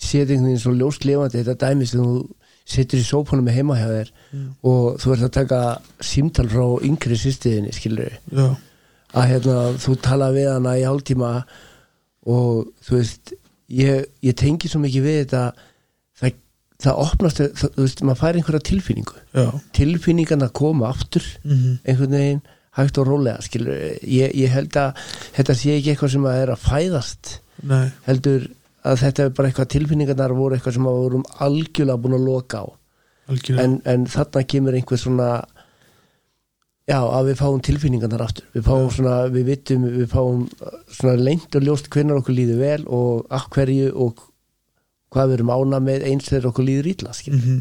setjengin svo ljóst lifandi þetta dæmi sem þú situr í sópunum með heima hjá þér og þú ert að taka símtal frá yngri sýstiðinni skilur já, að hérna, þú tala við hana í hálftíma og þú veist ég, ég tengi svo mikið við þetta það, það opnast það, þú veist, maður fær einhverja tilfinningu. Já. Tilfinningan að koma aftur mm einhvern veginn hægt og rólega skilur, ég, ég held að þetta sé ekki eitthvað sem að er að fæðast nei, heldur að þetta er bara eitthvað tilfinningarnar voru eitthvað sem að vorum algjörlega búin að loka á. En, en þarna kemur einhver svona já, að við fáum tilfinningarnar aftur. Við fáum svona, við vittum við fáum svona lengt og ljóst hvernig okkur líður vel og af hverju og hvað við erum ána með eins þegar okkur líður ítla mm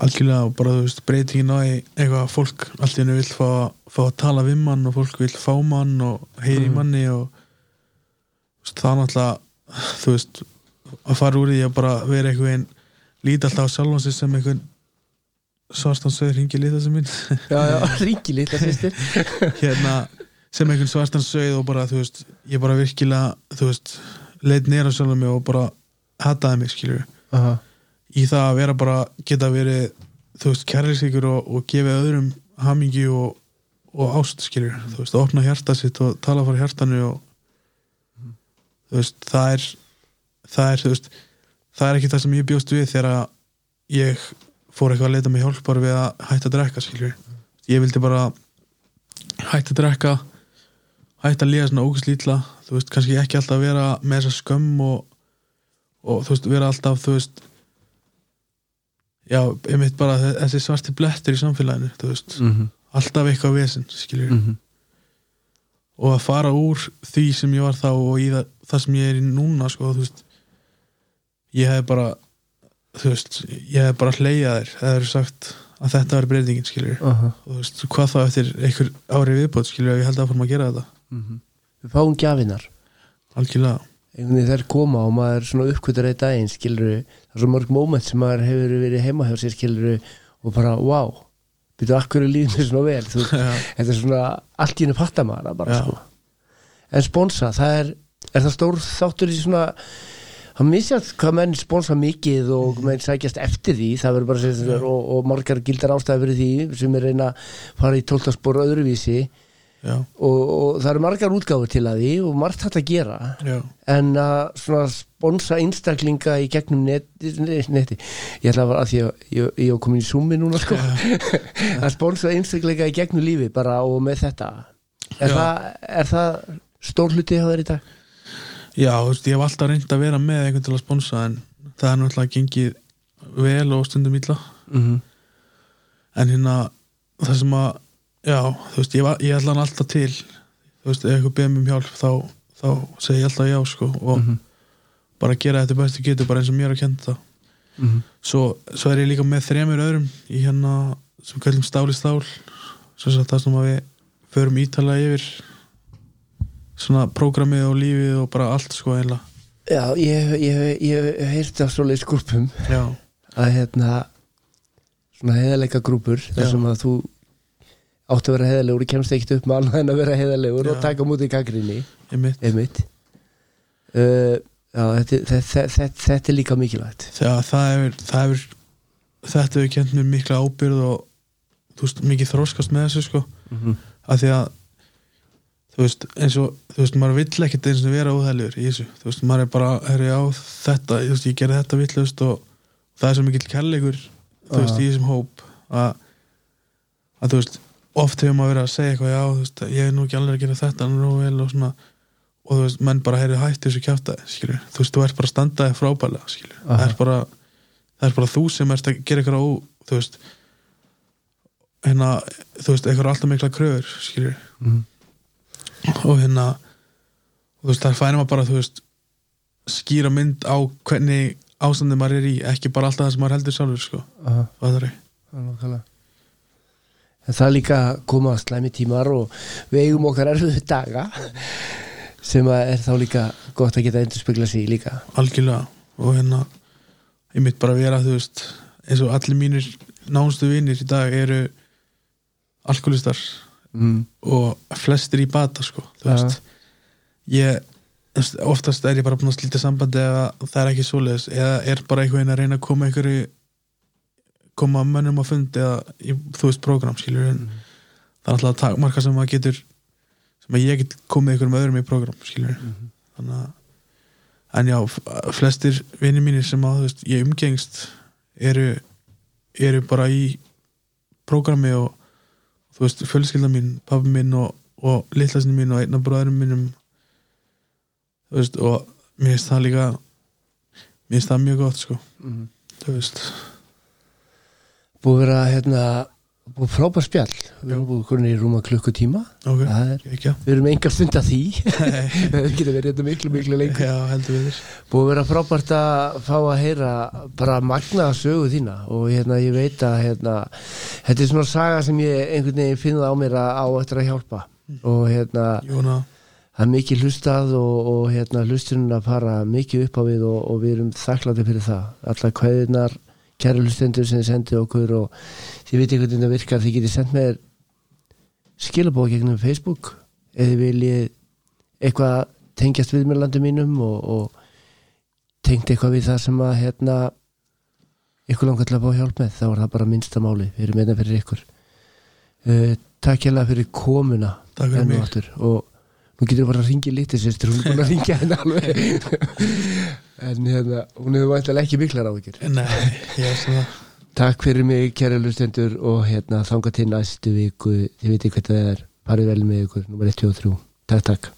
algjörlega og bara þú veist breytingin á eitthvað að fólk hennu vill fá, fá að tala við mann og fólk vill fá mann og heyri í Mhm. manni og það er náttúrulega þú veist að fara úr því að bara vera einhvern líti alltaf á sjálfan sig sem einhvern svartan sögur ringi lítið sem minn já, já, ringi lítla sýstir hérna sem einhvern svartan sögð og bara þú veist ég bara virkilega þú veist leit nýra sjálfan mig og bara hataði mig skilur Aha. í það að vera bara geta verið þú veist kærleysíkur og, og gefa öðrum hamingi og, og ást skilur, þú veist, opna hjarta sitt og tala fyrir hjartanu og veist, það er það er, veist það er ekki það sem ég bjóst við þegar ég fór eitthvað að leita mig hjálp bara við að hætta að drekka skilur ég vildi bara hætta að drekka hætta að líða svona ógæslítla þú veist, kannski ekki alltaf vera með þessa skömm og, og þú veist, vera alltaf þú veist já, einmitt bara þe- þessi svarti blettur í samfélaginu þú veist, mm -hmm. alltaf eitthvað vesinn skilur Mm -hmm. Og að fara úr því sem ég var þá og í það, það sem ég er í núna sko, þú veist. Ég hef bara þú veist, ég hef bara hleyjað þér. Eða eru sagt að þetta var breytingin skilur og þú veist, hvað þá eftir einhver ári viðbót skilur ég held að fórum að gera þetta? Við fáum gjafinar algjörlega, einhvern veginn þær koma og maður svona uppkvötur eitt daginn skilur það er svo mörg moment sem maður hefur verið heima hjá sér skilur og bara wow byrju akkur er lífið mér svona vel? Þú, þetta er svona allt í hennu það bara sko. En sponsa, það er, er það stór þáttur í svona það misjast hvað menn sponsa mikið og Mhm. menn sækjast eftir því. Það verður bara þessu og, og margar gildar ástæði fyrir því sem er reyna að fara í tóltaspor öðruvísi og, og það eru margar útgáfur til að því og margt hægt að gera. Já. En að svona sponsa einstaklinga í gegnum neti, neti. ég ætla að vera að því að ég, ég er komin í summi núna sko. Að sponsa einstaklinga í gegnum lífi bara og með þetta. Er, það, er það stór hluti á þér í dag? já, ég hef alltaf reynd að vera með einhvern til að sponsa en það er náttúrulega gengið vel og stundum illa. Mm -hmm. en hérna það sem að, já, þú veist ég, var, ég ætla hann alltaf til. Þú veist, ef eitthvað beðum um hjálp þá, þá segi ég alltaf já, sko og Mhm. bara gera þetta bestu getur bara eins og mér að kenda það svo, svo er ég líka með þremur öðrum í hérna, sem kallum stáli stál svo að það sem að við förum ítalega yfir svona prógramið og lífið og bara allt sko eiginlega. Já, ég, ég, ég hef heyrt af svoleiðis grúpum já, að hérna svona heiðarleika grúpur þar Já. sem að þú átt að vera heiðarlegur og kemst ekkert upp með annað en að vera heiðarlegur og Já. taka mútið ég mitt einmitt. Uh, já, þetta, þetta, þetta, þetta er líka mikilvægt. Það, það hefur, það hefur þetta hefur kent mér mikla ábyrð og þú veist, mikið þróskast með þessu sko. Mm -hmm. að því að þú veist, eins og, þú veist, maður vill ekkert eins og vera óþægilegur í þessu. Þú veist, maður er bara, herri á þetta þú veist, ég gerði þetta villust og það er svo mikill kærleikur, þú veist, í þessum hóp að, að þú veist, oft hefur maður verið að segja eitthvað, já, þú veist, ég er nú ekki alveg að gera þetta og svona og þú veist, menn bara heyrðu hætti þessu kjáta skilur, þú veist, þú ert bara að standa þig frábælega Aha. það er bara það er bara þú sem ert að gera eitthvað ó, þú veist hérna, þú veist, eitthvað alltaf mikla kröfur skilur, Mhm. og hérna þú veist, það færi maður bara, þú veist skýra mynd á hvernig ástandið maður er í, ekki bara alltaf það sem maður heldur sjálfur, sko, Aha, það er nákvæmlega. En það líka koma slæmi tímar og við eigum okkar erfiðu daga sem er þá líka gott að geta endur spekla sig líka. Algjörlega. Og hérna ég mitt bara vera, þú veist eins og allir mínir nánustu vinnir í dag eru alkoholistar mm. og flestir í bata sko, þú veist. Ég, oftast er ég bara búin að slíta sambandi eða það er ekki svoleiðis eða er bara einhvern veginn að reyna að koma einhverju koma mönnum á fund eða í, þú veist, program skilur en það er alltaf takmarka sem maður getur sem að ég get komið einhverjum öðrum í program skilur þannig að en já, flestir vinir mínir sem að veist, ég umgengst eru, eru bara í prógrami og þú veist, fjölskylda mín, pabbi minn og, og litlasinn mín og einn af bróðurum mínum þú veist, og mér finnst það líka mér finnst það mjög gott sko. Mm. þú veist, búið vera hérna búið frábær spjall. Við erum búið konin í rúma klukkutíma. Ok, það er, við erum enga stund að því. Við getum verið hérna miklu miklu lengur. Já, búið að vera frábært að fá að heyra bara magnaða sögu þína. Og hérna ég veit að hérna þetta er svona saga sem ég einhvern veginn finn það á mér að á eftir að hjálpa. Og hérna Jóna, það er mikið hlustað og, og hérna hlustunum að fara mikið upp á við og, og við erum þakklátti fyrir það. Allar kveðinar, kæru hlustendur sem sendið okkur og þið veit einhvern veginn að virkar þið getið sendt með skilabóð gegnum Facebook. Eða viljið eitthvað tengjast við með landum mínum og, og tengt eitthvað við það sem að hérna ykkur langar til að fá hjálp með þá er það bara minnsta máli við erum meina fyrir ykkur. Uh, takk hérlega fyrir komuna takk fyrir mig. og nú getur við bara að ringja lítið sýstur, hún er búin að ringja henni alveg. En hérna, hún hefur væntalega ekki miklar á ykkur það. Takk fyrir mig, kæra lustendur og hérna þanga til næstu viku. Þið veitir hvað það er, farið vel með ykkur. Nummer 1, 2 og 3, takk takk